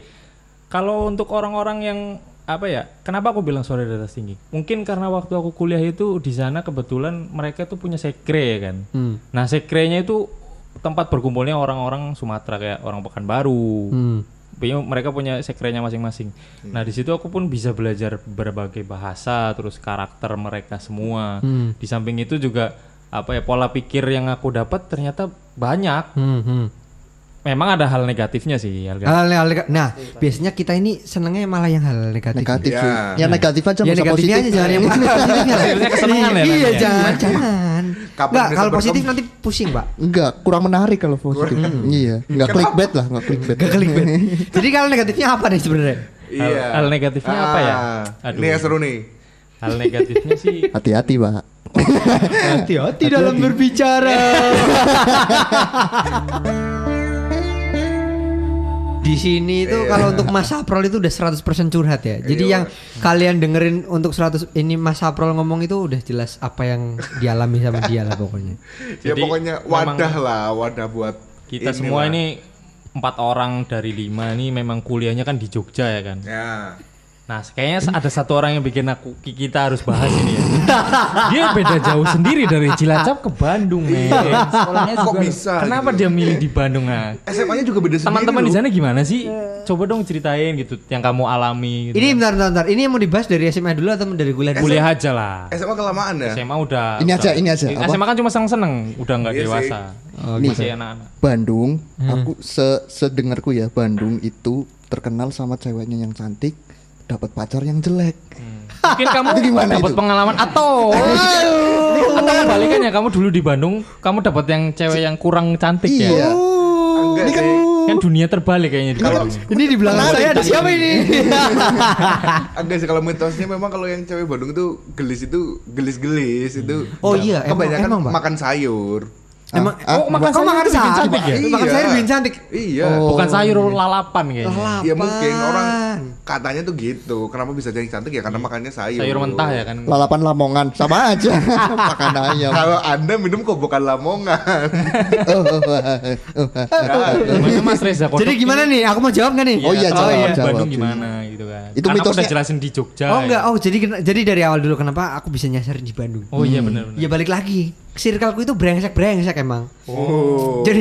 kalau untuk orang-orang yang apa ya? Kenapa aku bilang solidaritas tinggi? Mungkin karena waktu aku kuliah itu di sana kebetulan mereka tuh punya sekre ya kan. Hmm. Nah sekrenya itu tempat berkumpulnya orang-orang Sumatera kayak orang Pekanbaru. Hmm. Mereka punya sekrenya masing-masing. Nah di situ aku pun bisa belajar berbagai bahasa, terus karakter mereka semua. Hmm. Di samping itu juga apa ya pola pikir yang aku dapat ternyata banyak. Hmm, hmm. Memang ada hal negatifnya sih. Hal Hal, hal, nega- nah, biasanya kita ini senengnya malah yang hal negatif. Negatif Ya. Ya negatif aja Ya negatifnya positif. aja jangan yang positifnya. Kesenangan ya Iya, ya? jangan, jangan. Enggak, kalau positif nanti pusing, Pak. Enggak, kurang menarik kalau positif. Iya, enggak clickbait lah, enggak clickbait. Gak clickbait. Jadi kalau negatifnya apa nih sebenarnya? Iya. Hal- hal negatifnya apa ya? Aduh. Ini yang seru nih. Hal negatifnya sih Hati-hati, Pak. Hati-hati dalam berbicara. Di sini itu kalau untuk Mas Saprol itu udah 100% curhat ya. Jadi Iya. yang kalian dengerin untuk 100 ini Mas Saprol ngomong itu udah jelas apa yang dialami sama dia lah pokoknya. ya Jadi, pokoknya memang- wadah lah, wadah buat kita semua inilah. ini empat orang dari lima ini memang kuliahnya kan di Jogja ya kan. Ya. Nah kayaknya ada satu orang yang bikin aku kita harus bahas ini ya. Dia beda jauh sendiri dari Cilacap ke Bandung men. Sekolahnya Kok juga bisa? Kenapa gitu? dia milih di Bandung nah? SMA-nya juga beda sendiri. Teman-teman di sana gimana sih? Coba dong ceritain gitu yang kamu alami. Gitu. Ini bentar, bentar, bentar. Ini yang mau dibahas dari SMA dulu atau dari kuliah dulu? kuliah aja lah. SMA kelamaan ya? SMA udah Ini udah- aja, ini aja, apa? SMA kan cuma seneng-seneng, udah nggak Iya sih. dewasa. Oh, Nih. Masih anak-anak. Bandung, aku se sedengarku ya, Bandung itu terkenal sama ceweknya yang cantik, dapat pacar yang jelek. Mungkin kamu dapat pengalaman atau atau kebalikannya kamu dulu di Bandung, kamu dapat yang cewek yang kurang cantik Iya. ya. Enggak Ini kan. Kan dunia terbalik kayaknya di Kalau- Bandung. Ini di belakang saya ada siapa ini? Agak sih kalau mitosnya memang kalau yang cewek Bandung itu gelis itu gelis-gelis itu Oh iya, emang- kebanyakan emang, Pak? makan sayur. Emang Ah, oh, makan makan sayur makan sayur. cantik ya? Makan Iya. sayur bikin cantik. Iya. Oh. Bukan sayur lalapan kayaknya. Lalapan. Ya mungkin orang katanya tuh gitu. Kenapa bisa jadi cantik ya karena makannya sayur. Sayur mentah ya kan. Lalapan Lamongan sama aja. Makan ayam. Kalau Anda minum kok bukan lamongan. Oh, oh, oh, oh. Gimana Mas Reza Kodok Jadi gimana nih? Aku mau jawab nggak nih? Oh iya, jawab, di jawab. Bandung gimana gitu kan. Itu Kan aku mitosnya- udah jelasin di Jogja. Oh ya. enggak, oh jadi jadi dari awal dulu kenapa aku bisa nyasar di Bandung? Oh iya benar benar. Ya balik lagi. Circleku itu brengsek-brengsek emang. Oh. Jadi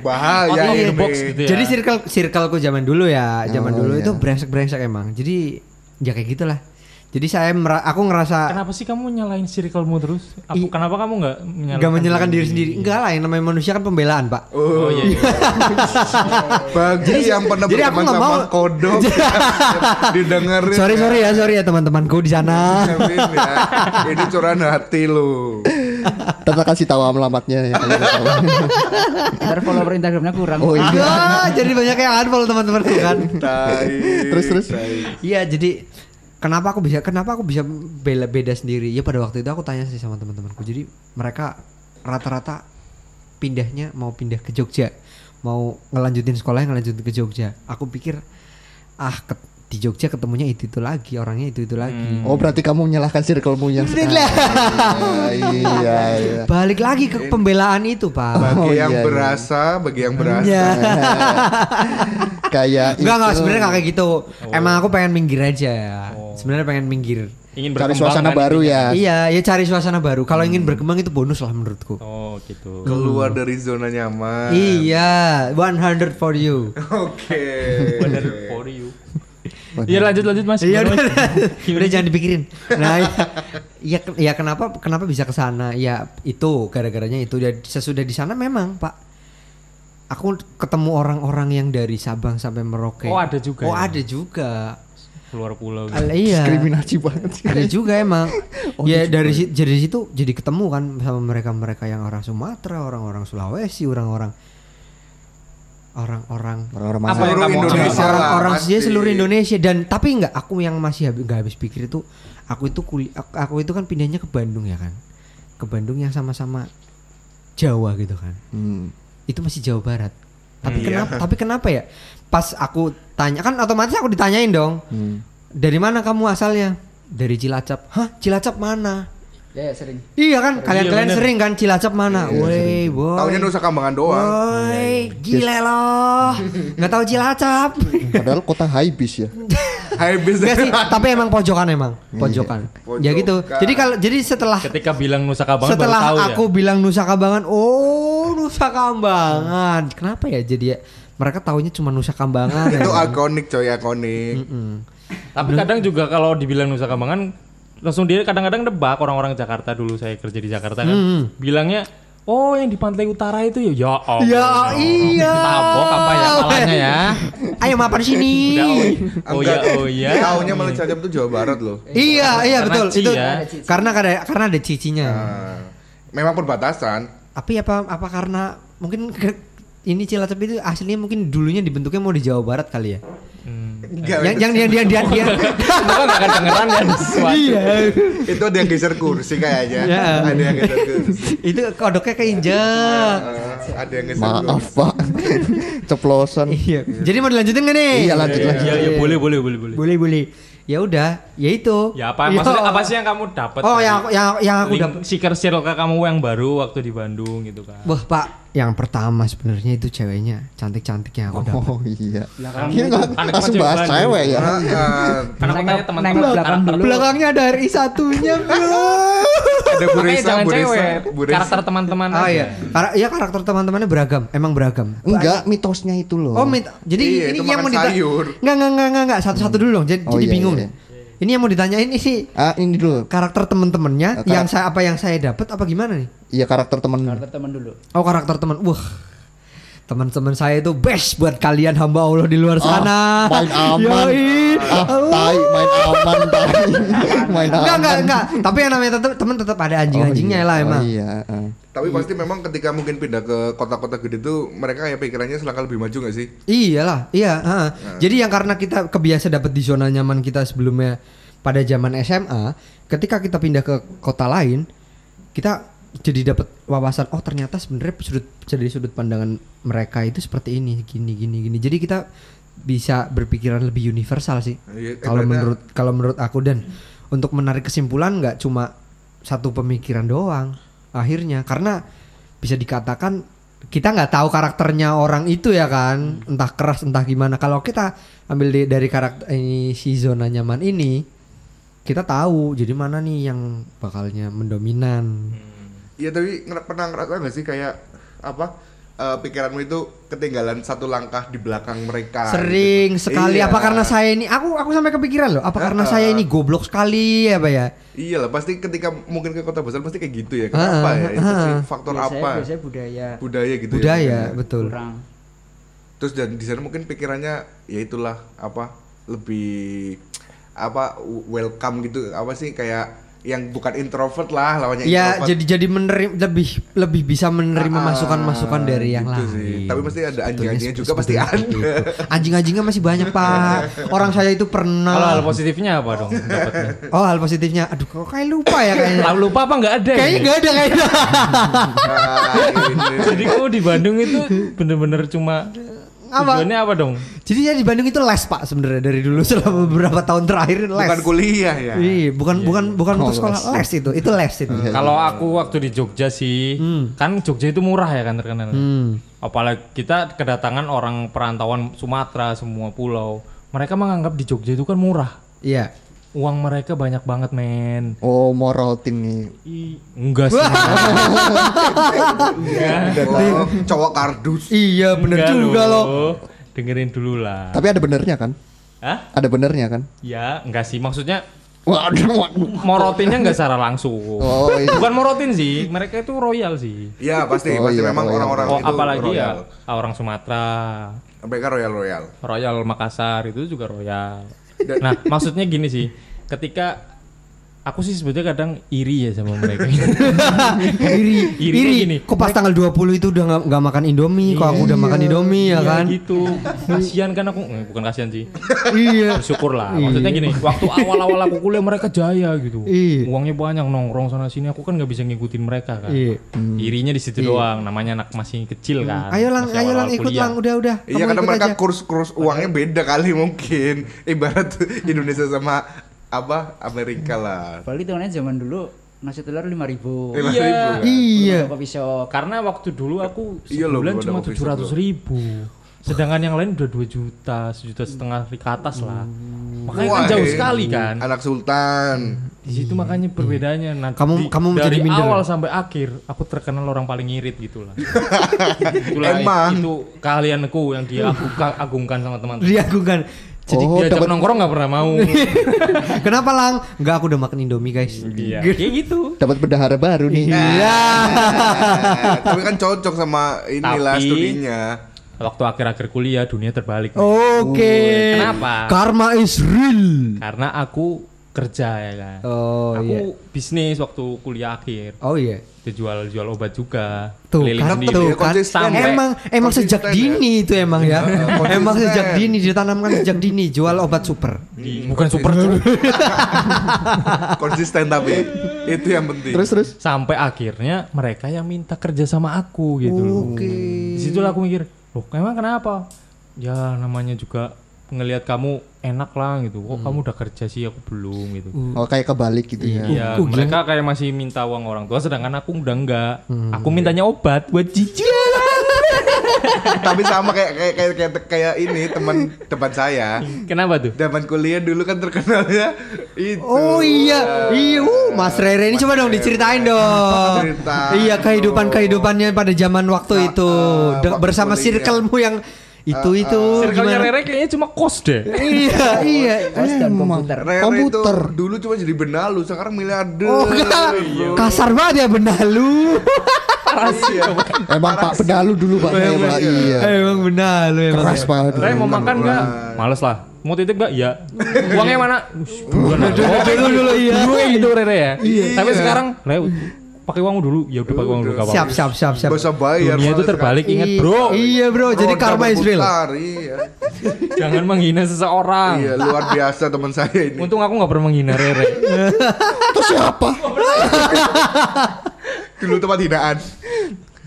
bahaya box gitu ya. Jadi circle circleku zaman dulu ya, zaman Oh, dulu iya. itu brengsek-brengsek emang. Jadi ya kayak gitulah. Jadi saya mera- aku ngerasa Kenapa sih kamu nyalain circlemu terus? I- kenapa kamu nggak menyalahkan? nggak menyalahkan diri sendiri. Enggak lah, yang namanya manusia kan pembelaan, Pak. Oh iya. iya. Bagi yang pernah jadi aku sama mau- kodok didengerin. Sorry ya. sorry ya, sorry ya teman-temanku di sana. Ya. Ini curahan hati lu. Kita kasih tahu alamatnya ya. kalau tahu. Ntar follower Instagramnya kurang. Oh iya. Ah, jadi banyak yang unfollow teman-temanku kan. Terus, terus? Iya, jadi kenapa aku bisa kenapa aku bisa bela beda sendiri? Ya pada waktu itu aku tanya sih sama teman-temanku. Jadi mereka rata-rata pindahnya mau pindah ke Jogja, mau ngelanjutin sekolahnya ngelanjutin ke Jogja. Aku pikir ah ke- di Jogja ketemunya itu itu lagi, orangnya itu itu lagi. Oh berarti kamu menyalahkan circlemu yang sekarang. iya iya. Balik lagi ke pembelaan itu, Pak. Bagi Oh, yang iya, iya. berasa, bagi yang berasa. Ya. Kayak Enggak enggak sebenarnya enggak kayak gitu. Emang aku pengen minggir aja. Sebenarnya pengen minggir. Ingin cari suasana kan baru intinya. ya. Iya, ya cari suasana baru. Kalau ingin berkembang itu bonus lah menurutku. Oh gitu. Keluar dari zona nyaman. Iya, 100 for you. Oke. Bener for you. Iya lanjut lanjut Mas. Iya udah, Mas? udah jangan dipikirin. Nah, iya, ke- ya kenapa kenapa bisa ke sana? Ya itu gara-garanya itu dan sesudah di sana memang, Pak. Aku ketemu orang-orang yang dari Sabang sampai Merauke. Oh, ada juga Oh, ya? ada juga. Keluar pulau. gitu. Iya. Diskriminasi banget sih. Ada juga emang. Oh, ya dari dari situ jadi ketemu kan sama mereka-mereka yang orang Sumatera, orang-orang Sulawesi, orang-orang orang-orang Orang-orang Seluruh Indonesia orang-orang sih seluruh Indonesia. Dan tapi nggak aku yang masih habis nggak habis pikir itu aku itu kuli, aku, aku itu kan pindahnya ke Bandung ya kan? Ke Bandung yang sama-sama Jawa gitu kan? Hmm. itu masih Jawa Barat. Tapi Hmm, kenapa iya. tapi kenapa ya? Pas aku tanya kan otomatis aku ditanyain dong. Hmm. dari mana kamu asalnya? Dari Cilacap. Hah? Cilacap mana Ya, ya, sering. iya kan kalian-kalian bener. sering kan Cilacap mana woi boy Taunya Nusa Kambangan doang. Woi, gile loh. Nggak tahu Cilacap. Padahal kota high bis ya. Hai bis. Enggak sih, tapi emang pojokan emang, pojokan. Ya gitu. Pojokan. Jadi kalau jadi setelah Ketika bilang Nusa Kambangan setelah baru tahu aku ya. bilang Nusa Kambangan, oh Nusa Kambangan. Kenapa ya jadi ya mereka taunya cuma Nusa Kambangan. Itu ya. ikonik coy, ikonik. Mm. Tapi kadang juga kalau dibilang Nusa Kambangan langsung dia kadang-kadang nebak orang-orang Jakarta dulu saya kerja di Jakarta kan. Hmm. Bilangnya Oh yang di pantai utara itu ya ya Allah. Ya iya. Tabok apa ya salahnya ya? Ayo mapan sini. Udah, oh, oh ya oh ya. Taunya malah Cilacap itu Jawa Barat loh. Iya, iya betul. Itu ya. karena ada karena ada cicinya. Nah, memang perbatasan. Tapi apa apa karena mungkin ini Cilacap itu aslinya mungkin dulunya dibentuknya mau di Jawa Barat kali ya. Hmm. Enggak. yang yang dia dia dia, dia Itu kan gak kedengeran kan sesuatu. iya. itu ada yang geser kursi kayaknya. Ya. Ada yang geser kursi. itu kodoknya keinjek. Eh, ada yang geser Maaf kursi. pak. Ceplosan. Iya. Jadi mau dilanjutin gak nih? Iya, lanjut, Iya, lanjut. iya, iya, boleh boleh boleh boleh. Boleh boleh. Ya udah, ya itu. Ya apa maksudnya apa sih yang kamu dapat? Oh, yang yang yang aku dapat. Seeker circle kamu yang baru waktu di Bandung gitu kan. Wah, Pak, yang pertama sebenarnya itu ceweknya cantik-cantik yang aku dapat. Oh iya. Belakang Ini nggak langsung bahas cewek ya. Ah, ah. Karena aku tanya teman-teman belakang dulu. Belakangnya ada RI satunya, Bro. ada Bu Makanya Risa, jangan Bu Risa, cewek, Bu Risa. karakter teman-teman Oh aja. iya. Kar iya karakter teman-temannya beragam, emang beragam. Enggak, mitosnya itu loh. Oh, mit- jadi Iya, ini yang mau ditanya. Enggak, enggak, enggak, enggak. Satu-satu dulu dong. Jadi, Oh, jadi iya, bingung iya, nih. Ini yang mau ditanyain ini Ah, ini dulu. karakter teman-temannya Ah, karak- yang saya apa yang saya dapat apa gimana nih? Iya karakter temen. karakter teman dulu. Oh, karakter teman. Wah. Teman-teman saya itu best buat kalian hamba Allah di luar Ah, sana. main aman. Yoi. Ah, tai, main aman, tai. main aman. Enggak, enggak, enggak. Tapi yang namanya tetap teman tetap ada anjing-anjingnya Oh, iya. lah emang. Oh, iya. ah. Tapi pasti memang ketika mungkin pindah ke kota-kota gede itu mereka kayak pikirannya selangkah lebih maju nggak sih? Iyalah, iya. ha. Jadi yang karena kita kebiasa dapat di zona nyaman kita sebelumnya pada zaman SMA, ketika kita pindah ke kota lain, kita jadi dapat wawasan. Oh ternyata sebenarnya sudut dari sudut pandangan mereka itu seperti ini, gini, gini, gini. Jadi kita bisa berpikiran lebih universal sih. Iya, Kalau menurut kalau menurut aku dan untuk menarik kesimpulan nggak cuma satu pemikiran doang akhirnya. Karena bisa dikatakan kita nggak tahu karakternya orang itu ya kan. Entah keras entah gimana. Kalau kita ambil di- dari karakter ini si zona nyaman ini kita tahu jadi mana nih yang bakalnya mendominan. Iya tapi nger- pernah ngerasa nggak sih kayak apa eh, pikiranmu itu ketinggalan satu langkah di belakang mereka. sering gitu. sekali Iya. apa karena saya ini aku aku sampai kepikiran loh apa karena Ah, saya ini goblok sekali apa ya Iya lah pasti ketika mungkin ke kota besar pasti kayak gitu ya. Kenapa ah, ya? Itu ah. sih faktor biasanya, apa? biasanya budaya Budaya gitu budaya ya. betul kurang Terus dan di sana mungkin pikirannya ya itulah apa lebih apa welcome gitu apa sih kayak yang bukan introvert lah lawannya Ya introvert. jadi jadi menerima lebih lebih bisa menerima Ah, masukan-masukan dari yang gitu lain. sih. Tapi pasti ada anjing-anjingnya juga pasti ada. Anjing-anjingnya masih banyak pak. Orang saya itu pernah. Kalau hal positifnya apa dong dapatnya? Oh hal positifnya, aduh kok kayak lupa ya kayaknya. Lalu lupa apa nggak ada? kayaknya ini? nggak ada kayaknya. Ah. Jadi kamu di Bandung itu bener-bener cuma Apa? tujuannya apa dong? Jadi ya di Bandung itu les pak sebenarnya dari dulu selama beberapa tahun terakhir les. bukan kuliah ya. Iya, bukan bukan bukan Oh, untuk sekolah les itu, itu les itu. Kalau aku waktu di Jogja sih, kan Jogja itu murah ya kan terkenal. Hmm. Apalagi kita kedatangan orang perantauan Sumatera semua pulau, mereka menganggap di Jogja itu kan murah. Iya. Uang mereka banyak banget men. Oh, morotin nih. Ih, enggak sih. Oh, cowok kardus. Iya bener Enggak juga loh. Dengerin dulu lah. Tapi ada benernya kan? Hah? Ada benernya kan? Ya, enggak sih. Maksudnya Waduh, morotinnya enggak secara langsung. Oh, iya. Bukan morotin sih, mereka itu royal sih. Iya pasti Oh, pasti iya, memang royal. orang-orang Oh, itu apalagi royal. ya orang Sumatera, Mereka royal royal. Royal Makassar itu juga royal. Nah, maksudnya gini sih, ketika aku sih sebetulnya kadang iri ya sama mereka. iri, Irinya iri. gini. Kok pas tanggal 20 itu udah nggak nggak makan Indomie, kok aku udah makan Indomie ya Iya kan? gitu. Kasihan kan aku, eh, bukan kasihan sih. iya. Bersyukur lah. Maksudnya gini, waktu awal-awal aku kuliah mereka jaya gitu. Iya. Uangnya banyak nongkrong sana sini, aku kan nggak bisa ngikutin mereka kan. Iya. Irinya di situ doang, namanya anak masih kecil kan. Ayo lang, ayo lang ikut kuliah. lang, udah udah. Iya karena mereka aja. kurs-kurs uangnya beda kali mungkin. Ibarat Indonesia sama apa Amerika lah. Bali tahunnya zaman dulu nasi telur lima ribu Lima Iya. ribu kan? Iya. kopi shop Karena waktu dulu aku Iya sebulan cuma tujuh ratus ribu. Sedangkan yang lain udah 2 juta, sejuta setengah ke atas lah. Makanya kan Wah, jauh eh, sekali kan. Anak sultan. Di situ makanya perbedaannya. Nah, Kamu- di- kamu menjadi dari minder. awal sampai akhir aku terkenal orang paling irit gitu lah. Itulah Emang. itu keahlianku yang dia aku agungkan sama teman-teman. Diagungkan. Jadi Oh, Diajak dapat nongkrong nggak pernah mau. kenapa lang? Enggak aku udah makan Indomie guys. Iya, kayak gitu. dapat bendahara baru nih. Iya. Eh, Tapi kan cocok sama inilah Tapi- studinya. Waktu akhir-akhir kuliah dunia terbalik. Oke. Kenapa? Karma is real. Karena aku kerja ya kan. Oh aku iya. bisnis waktu kuliah akhir. Oh iya. Dia jual jual obat juga. Tuh kan, sendiri. tuh Ya, kan. Sampai- emang emang sejak ya. dini itu emang ya. emang konsisten. sejak dini ditanamkan sejak dini jual obat super. Di- bukan super cuy. Konsisten tapi itu yang penting. Terus terus. Sampai akhirnya mereka yang minta kerja sama aku gitu. Oke. Di situ lah aku mikir, loh emang kenapa? Ya namanya juga ngelihat kamu enak lah gitu. Kok kamu udah kerja sih aku belum gitu. Oh, kayak kebalik gitu ya. Iya, Oh, gila. mereka kayak masih minta uang orang tua sedangkan aku udah enggak. Aku mintanya obat buat cicil. tapi sama kayak kayak kayak kayak, kayak ini teman teman saya. Kenapa tuh? Zaman kuliah dulu kan terkenalnya itu. Oh iya, iya, uh, Mas Rere ini coba dong diceritain dong. Cerita. Iya kehidupan kehidupannya pada zaman waktu Nah, itu waktu bersama kuliah. circlemu yang itu itu Circle-nya gimana? Rere kayaknya cuma kos deh. Iya iya. kos dan komputer Rere Komputer. itu dulu cuma jadi benalu, sekarang miliarder. Oh enggak, bro. kasar banget ya benalu. Iya. Emang Pak Pedalu dulu Pak saya Pak. Iya. Emang benalu emang. Keras banget. Rere mau makan nggak? Males lah. Mau titip nggak? Iya. Uangnya mana? Bukan. Dulu dulu iya. Dulu gitu Rere ya. Tapi sekarang Rere pakai uang dulu ya udah pakai uang dulu gak Siap siap siap siap. Usah bayar. dunia itu terbalik ingat Iya, bro Iya bro, jadi karma is real. Iya. jangan menghina seseorang Iya, luar biasa teman saya ini. untung aku nggak pernah menghina Rere Itu siapa? Dulu tempat hinaan.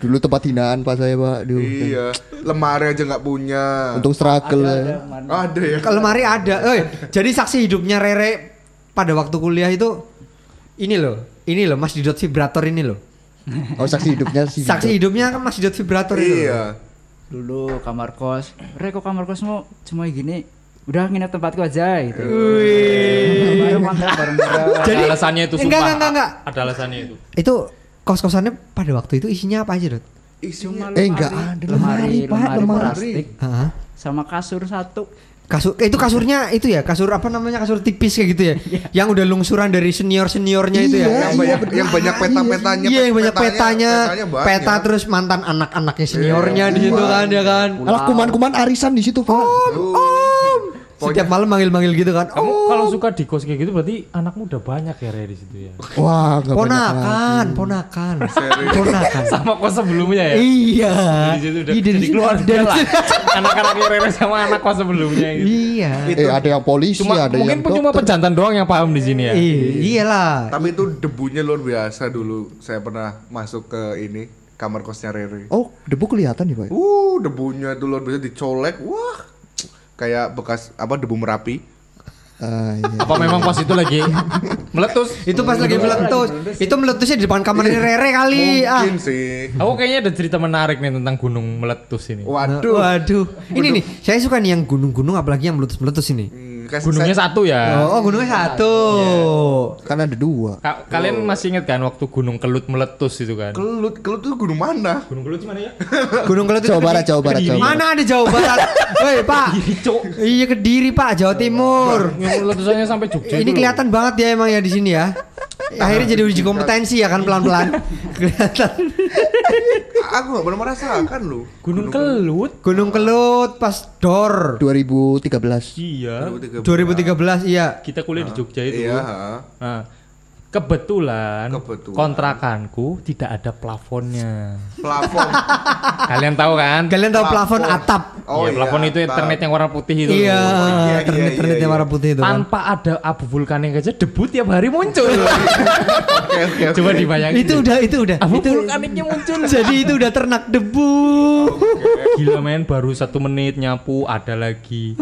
Dulu tempat hinaan pas saya pak. Duh. Iya, lemari aja nggak punya. Untung struggle Ada, ya. ada, ya. Kalau lemari ada. Eh, jadi saksi hidupnya Rere pada waktu kuliah itu ini loh, ini loh Mas Didot vibrator ini loh. Oh saksi hidupnya sih. Saksi hidupnya kan Mas Didot vibrator itu. Iya. Dulu kamar kos. Re kok kamar kosmu cuma gini? Udah nginep tempatku aja gitu. Wih. Jadi- ada alasannya itu Enggak, sumpah enggak, enggak, enggak. ada alasannya itu Itu kos-kosannya pada waktu itu isinya apa aja, Dot? Isinya Cuma Eh, enggak lemari, ada. lemari, Lemari, lemari lemari. plastik Heeh. sama kasur satu. Kasur itu kasurnya itu ya, kasur apa namanya? Kasur tipis kayak gitu ya. yang udah lungsuran dari senior-seniornya itu ya. Iya, yang banyak yang banyak peta-petanya. Iya, yang banyak petanya, petanya banyak. peta terus mantan anak-anaknya seniornya di situ kan ya kan. Alah kuman-kuman arisan di situ pak. Tuh. Setiap malam manggil-manggil gitu kan. kamu Oh, kalau suka di kos kayak gitu berarti anakmu udah banyak ya Rere di situ ya Wah banyak ponakan, ponakan. Ponakan. sama kos sebelumnya ya Iya. di situ udah Iya, jadi keluarga dari lah anak-anaknya Rere sama anak kos sebelumnya gitu Iya. Eh ada yang polisi, cuma ada mungkin yang pun cuma pejantan doang yang paham di sini ya Iya, iyalah. Tapi itu debunya luar biasa dulu. Saya pernah masuk ke ini kamar kosnya Rere. Oh debu kelihatan nih pak. Uh, debunya itu luar biasa dicolek. Wah. Kayak bekas apa debu Merapi. Ah, iya. apa memang kos itu lagi meletus Itu pas lagi meletus. Itu meletusnya di depan kamarnya Rere kali. Ah. Mungkin sih. aku kayaknya ada cerita menarik nih tentang gunung meletus ini Waduh. Waduh. Ini nih, saya suka nih yang gunung-gunung apalagi yang meletus-meletus ini. Hmm, kasih gunungnya saya- satu ya Oh, oh, gunungnya satu. Kan ada dua. Ka- kalian masih inget kan waktu gunung kelut meletus itu kan Kelut, kelut itu gunung mana? gunung kelut mana ya Gunung Kelut itu Jawa Barat. Jawa Barat, Jawa Barat. Mana ada Jawa Barat? Woi, Pak. Iya Kediri, Pak, Jawa Timur. yang letusannya sampai Jogja Ini kelihatan banget ya emang ya di sini ya. Akhirnya jadi uji kompetensi ya kan pelan-pelan. Kelihatan. Aku gak pernah merasakan loh. gunung kelut Gunung Kelut pas dor 2013. iya 2013 iya. kita kuliah di Jogja itu Iya. ha. nah kebetulan, Kebetulan. kontrakanku tidak ada plafonnya Plafon. kalian tahu kan Kalian tahu plafon Plafon. atap? Oh Iya, plafon itu atap. internet yang warna putih itu Iya, loh. iya, internet iya, internet iya, yang warna iya. putih itu kan. tanpa ada abu vulkanik aja debu tiap hari muncul Oke, oke, oke. coba dibayangin Itu udah itu udah. abu Itu vulkaniknya muncul jadi itu udah ternak debu. gila men baru satu menit nyapu ada lagi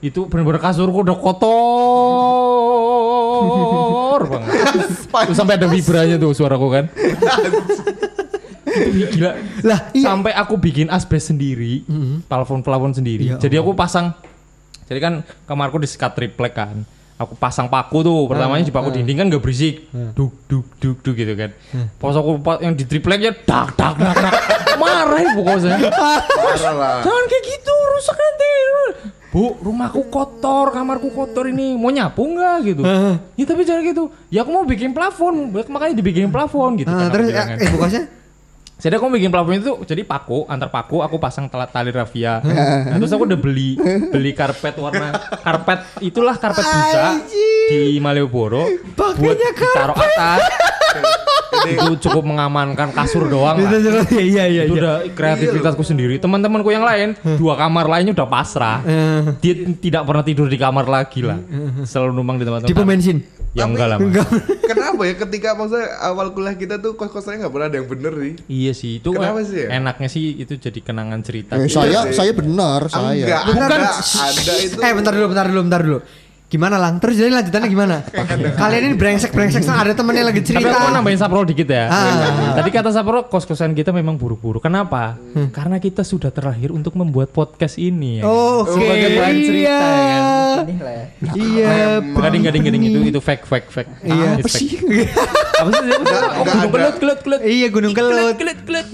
itu bener-bener kasurku udah kotor banget Terus sampai ada vibranya tuh suaraku kan. Gila. Lah, iya. sampai aku bikin asbes sendiri plafon-plafon sendiri. Ya jadi aku pasang jadi kan kamarku di sekat triplek kan. Aku pasang paku tuh pertamanya di paku dinding kan gak berisik. Duk duk duk duk gitu kan. Pas aku yang di tripleknya dak dak dak dak. Marah ibu lah. Jangan kayak gitu, rusak nanti. Bu, rumahku kotor, kamarku kotor ini. Mau nyapu nggak gitu? ya tapi jangan gitu. Ya aku mau bikin plafon, makanya dibikin plafon gitu. Ah, kan terus eh, eh bukasnya Jadi aku bikin plafon itu jadi paku, antar paku aku pasang tali rafia. Nah, terus aku udah beli beli karpet warna karpet itulah karpet busa di Malioboro buat ditaruh atas. Itu cukup mengamankan kasur doang lah. Itu juga- iya iya itu iya. udah kreativitasku sendiri. Teman-temanku yang lain dua kamar lainnya udah pasrah. Dia tidak pernah tidur di kamar lagi lah. Selalu numpang di tempat-tempat. Di pom bensin. Ya enggak lah. Enggak. Kenapa ya ketika maksudnya awal kuliah kita tuh kos-kosannya nggak pernah ada yang bener nih? Iya sih, itu Kenapa eh, sih ya? enaknya sih itu jadi kenangan cerita. Eh, sih. saya sih. saya benar saya. Enggak, Bentar, ada, ada itu. Eh bentar dulu, bentar dulu, bentar dulu. Gimana lang? Terus jadi lanjutannya gimana? Kalian ini brengsek brengsek ada temennya lagi Tapi aku mau cerita. nambahin Sapro dikit ya. Ah. Tadi kata Sapro kos-kosan kita memang buru-buru. Kenapa? Karena kita sudah terlahir untuk membuat podcast ini. Ya. Oh, Oke, Sebagai bahan cerita, iya. ya Ini lah ya. Iya. Gading gading gading itu itu fake fake fake. Iya. Apa sih? Apa sih? Oh, gunung kelut kelut kelut. Iya Gunung Kelut. kelut kelut.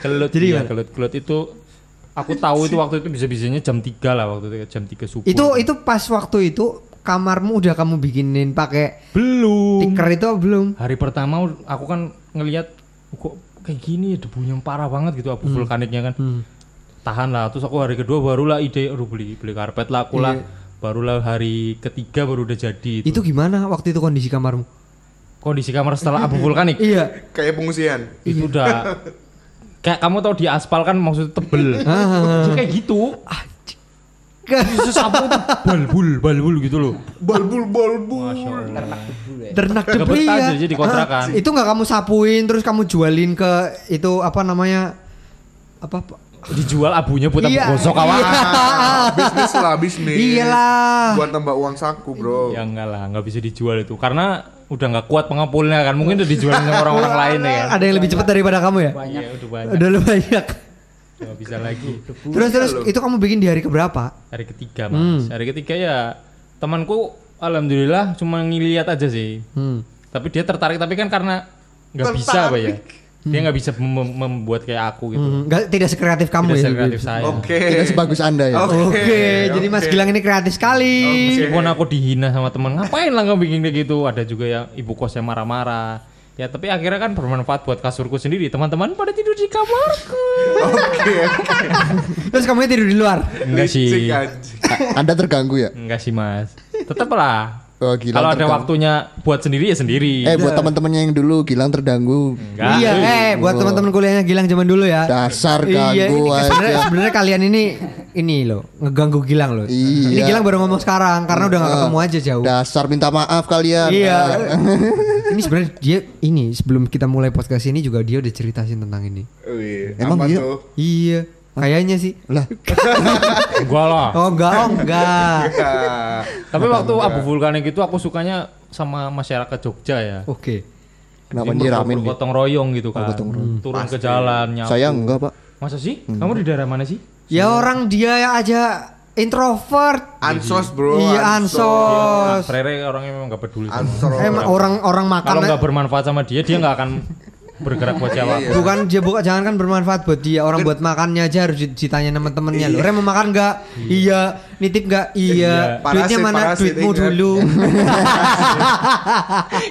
kelut Jadi iya, gimana? kelut kelut itu aku tahu itu waktu itu bisa-bisanya jam 3 lah waktu itu jam 3 subuh. Itu itu pas waktu itu kamarmu udah kamu bikinin pakai belum. stiker itu belum? Hari pertama aku kan ngelihat kok kayak gini debunya parah banget gitu abu vulkaniknya kan. Tahan lah. Terus aku hari kedua barulah ide aduh beli beli karpet lah aku lah. Barulah hari ketiga baru udah jadi itu. Itu gimana waktu itu kondisi kamarmu? kondisi kamar setelah abu vulkanik Iya. Kayak pengungsian. itu udah kayak kamu tahu di aspal kan maksudnya tebel Ah. Itu kayak gitu sapu tuh balbul balbul gitu loh Balbul balbul. Ternak debu ya. Ternak Gak debu betah jadi kontrakan. Ah, itu nggak kamu sapuin terus kamu jualin ke itu apa namanya apa? Dijual abunya buat abu Iya. gosok kawan Ah, bisnis lah bisnis. Iyalah. Buat tambah uang saku bro. ya enggak lah nggak bisa dijual itu karena udah nggak kuat pengepulnya kan mungkin udah dijual sama orang-orang lain ya kan Ada yang lebih cepat daripada kamu ya? Banyak. Iya, udah banyak Udah banyak. nggak bisa lagi Terus terus itu kamu bikin di hari keberapa? hari ketiga mas hari ketiga ya temanku alhamdulillah cuma ngeliat aja sih Hmm. tapi dia tertarik tapi kan karena nggak bisa apa ya dia nggak bisa mem- membuat kayak aku gitu Hmm, nggak- tidak sekreatif kamu tidak ya. sekreatif saya Oke. Tidak sebagus anda ya. Oke. Oke, jadi Mas Gilang ini kreatif sekali. meskipun aku dihina sama teman ngapain lah nggak bikin kayak gitu ada juga yang ibu kosnya marah-marah ya tapi akhirnya kan bermanfaat buat kasurku sendiri teman-teman pada tidur di kamarku Oke. Terus kamu tidur di luar. enggak sih Anda terganggu ya? enggak sih mas tetap lah Oh, Gilang kalau ada waktunya buat sendiri ya sendiri Eh buat teman-temannya yang dulu Gilang terganggu. enggak iya, eh buat teman-teman kuliahnya Gilang zaman dulu ya. Dasar Iya, ganggu aja. sebenarnya sebenarnya kalian ini ini loh ngeganggu Gilang loh. Iya. Ini Gilang baru ngomong sekarang karena udah gak ketemu aja jauh. Dasar minta maaf kalian. Iya. ini sebenarnya dia ini sebelum kita mulai podcast ini juga dia udah ceritasin tentang ini. Wih, Emang apa iya? tuh? Iya, kayaknya sih. Lah, enggak lah Oh enggak, oh enggak. Ya. tapi waktu abu vulkanik itu aku sukanya sama masyarakat Jogja ya Oke. kenapa Jadi diramin? Bi? gotong royong gitu kan gotong royong. turun ke jalan nyapu. Saya enggak, Pak. masa sih kamu di daerah mana sih Ya orang dia aja introvert. Ansos bro. Iya, ansos. Nah, Rere orangnya memang gak peduli sama Ansor. Emang orang-orang makan kalau nggak bermanfaat sama dia dia nggak akan bergerak buat siapa Bukan dia bukan jangan kan bermanfaat buat dia orang buat makannya aja harus ditanya sama temennya lo. Rem mau makan nggak? Iya. Nitip nggak? Iya. Iya. Duitnya mana? parasit, Duitmu ingat. dulu.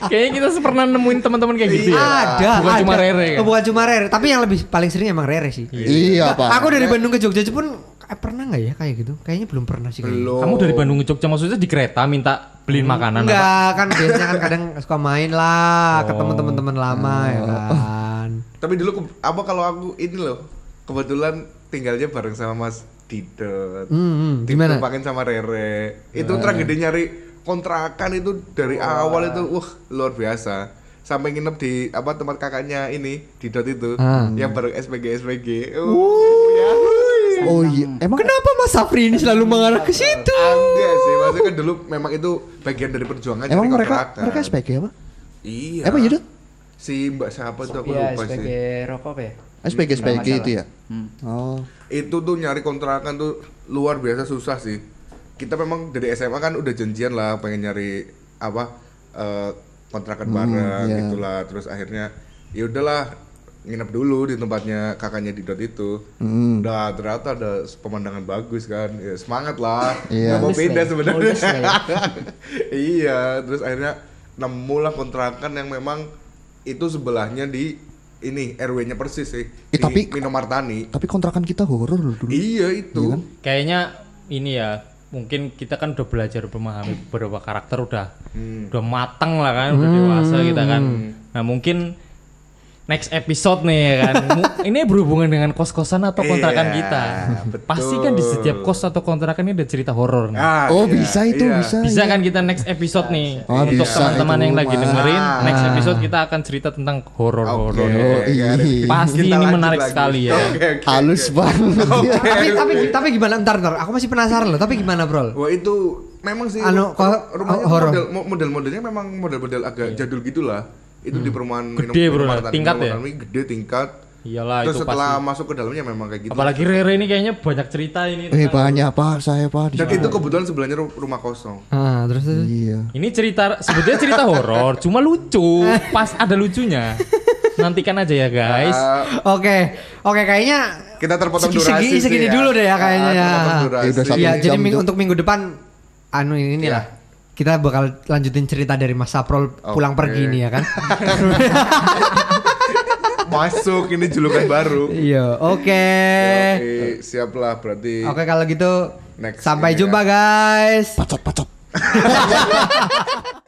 kayaknya kita pernah nemuin teman-teman kayak gitu ya ada. bukan ada. cuma Rere kan Oh, bukan cuma Rere. Tapi yang lebih paling sering emang Rere sih. Iya, Pak. Aku dari Bandung ke Jogja pun eh, pernah nggak ya kayak gitu? Kayaknya belum pernah sih. kayaknya. Belum. kamu dari Bandung ke Jogja maksudnya di kereta minta beliin makanan apa? Enggak, kan biasanya kan kadang suka main lah, Oh. ketemu teman-teman lama ya kan. Tapi dulu apa kalau aku ini loh kebetulan tinggalnya bareng sama Mas Didot. Hmm, hmm, gimana? Sama Rere. Itu tragedi nyari kontrakan itu dari awal itu wah luar biasa. Sampai nginep di apa tempat kakaknya ini Didot itu Ah. yang bareng SPG SPG. Uh, ya. Oh iya, emang Kenapa Mas Safri ini selalu mengarah ke situ? Enggak sih, maksudnya kan dulu memang itu bagian dari perjuangan emang mereka mereka SPG apa? Iya. Emang iya, Dot? Si Mbak siapa tuh aku Iya, lupa sih. sebagai rokok apa ya? SPG SPG itu ya? Hmm. Oh. itu tuh nyari kontrakan tuh luar biasa susah sih kita memang dari SMA kan udah janjian lah pengen nyari apa eh, kontrakan bareng iya. gitulah terus akhirnya ya udahlah nginep dulu di tempatnya kakaknya di dot itu Hmm. udah ternyata ada pemandangan bagus kan ya semangat lah Iya. nggak mau Modus pindah lah ya. sebenarnya ya. iya terus akhirnya nemu lah kontrakan yang memang itu sebelahnya di ini RW-nya persis sih Eh, di tapi- Minomartani Tapi kontrakan kita horor loh dulu. Iya itu. kan? kayaknya ini ya mungkin kita kan udah belajar memahami beberapa karakter udah Hmm. udah matang lah kan udah dewasa kita kan nah mungkin next episode nih ya kan ini berhubungan dengan kos-kosan atau kontrakan Iya, kita betul. pasti kan di setiap kos atau kontrakan ini ada cerita horor. Ah, Oh, iya, bisa itu, iya. bisa. bisa kan kita next episode nih Oh, untuk bisa teman-teman yang lagi dengerin next Ah. episode kita akan cerita tentang horor-horor iya. Pasti Kita ini menarik lagi. sekali ya. Oke, oke, Halus oke. banget. tapi tapi tapi gimana ntar ntar aku masih penasaran loh tapi gimana bro Wah itu memang sih Anu, rumahnya oh, horor. model mo- model-modelnya memang model-model agak jadul gitulah. Itu di perumahan Gede, Minum- bro, Minomartani- tingkat ya? Minomartani, gede tingkat. iyalah Terus itu setelah pasti masuk ke dalamnya memang kayak gitu. apalagi Rere ini kayaknya banyak cerita ini Eh banyak pak saya pak. Dan itu kebetulan sebelahnya ru- rumah kosong. ah terus Iya. Ini cerita sebetulnya cerita horor, cuma lucu. Pas ada lucunya. Nantikan aja ya guys. Ah, oke oke kayaknya kita terpotong Segi- durasi segini- sih segini ya. dulu deh ya kayaknya Ah, ya. Ya Iya, jadi untuk minggu depan anu ini Iya. lah. Kita bakal lanjutin cerita dari Mas Saprol pulang Oke. pergi nih ya kan. Masuk ini julukan baru. Iya, oke. Oke, siap lah berarti. Oke kalau gitu Next sampai jumpa ya. guys. Pacot pacot.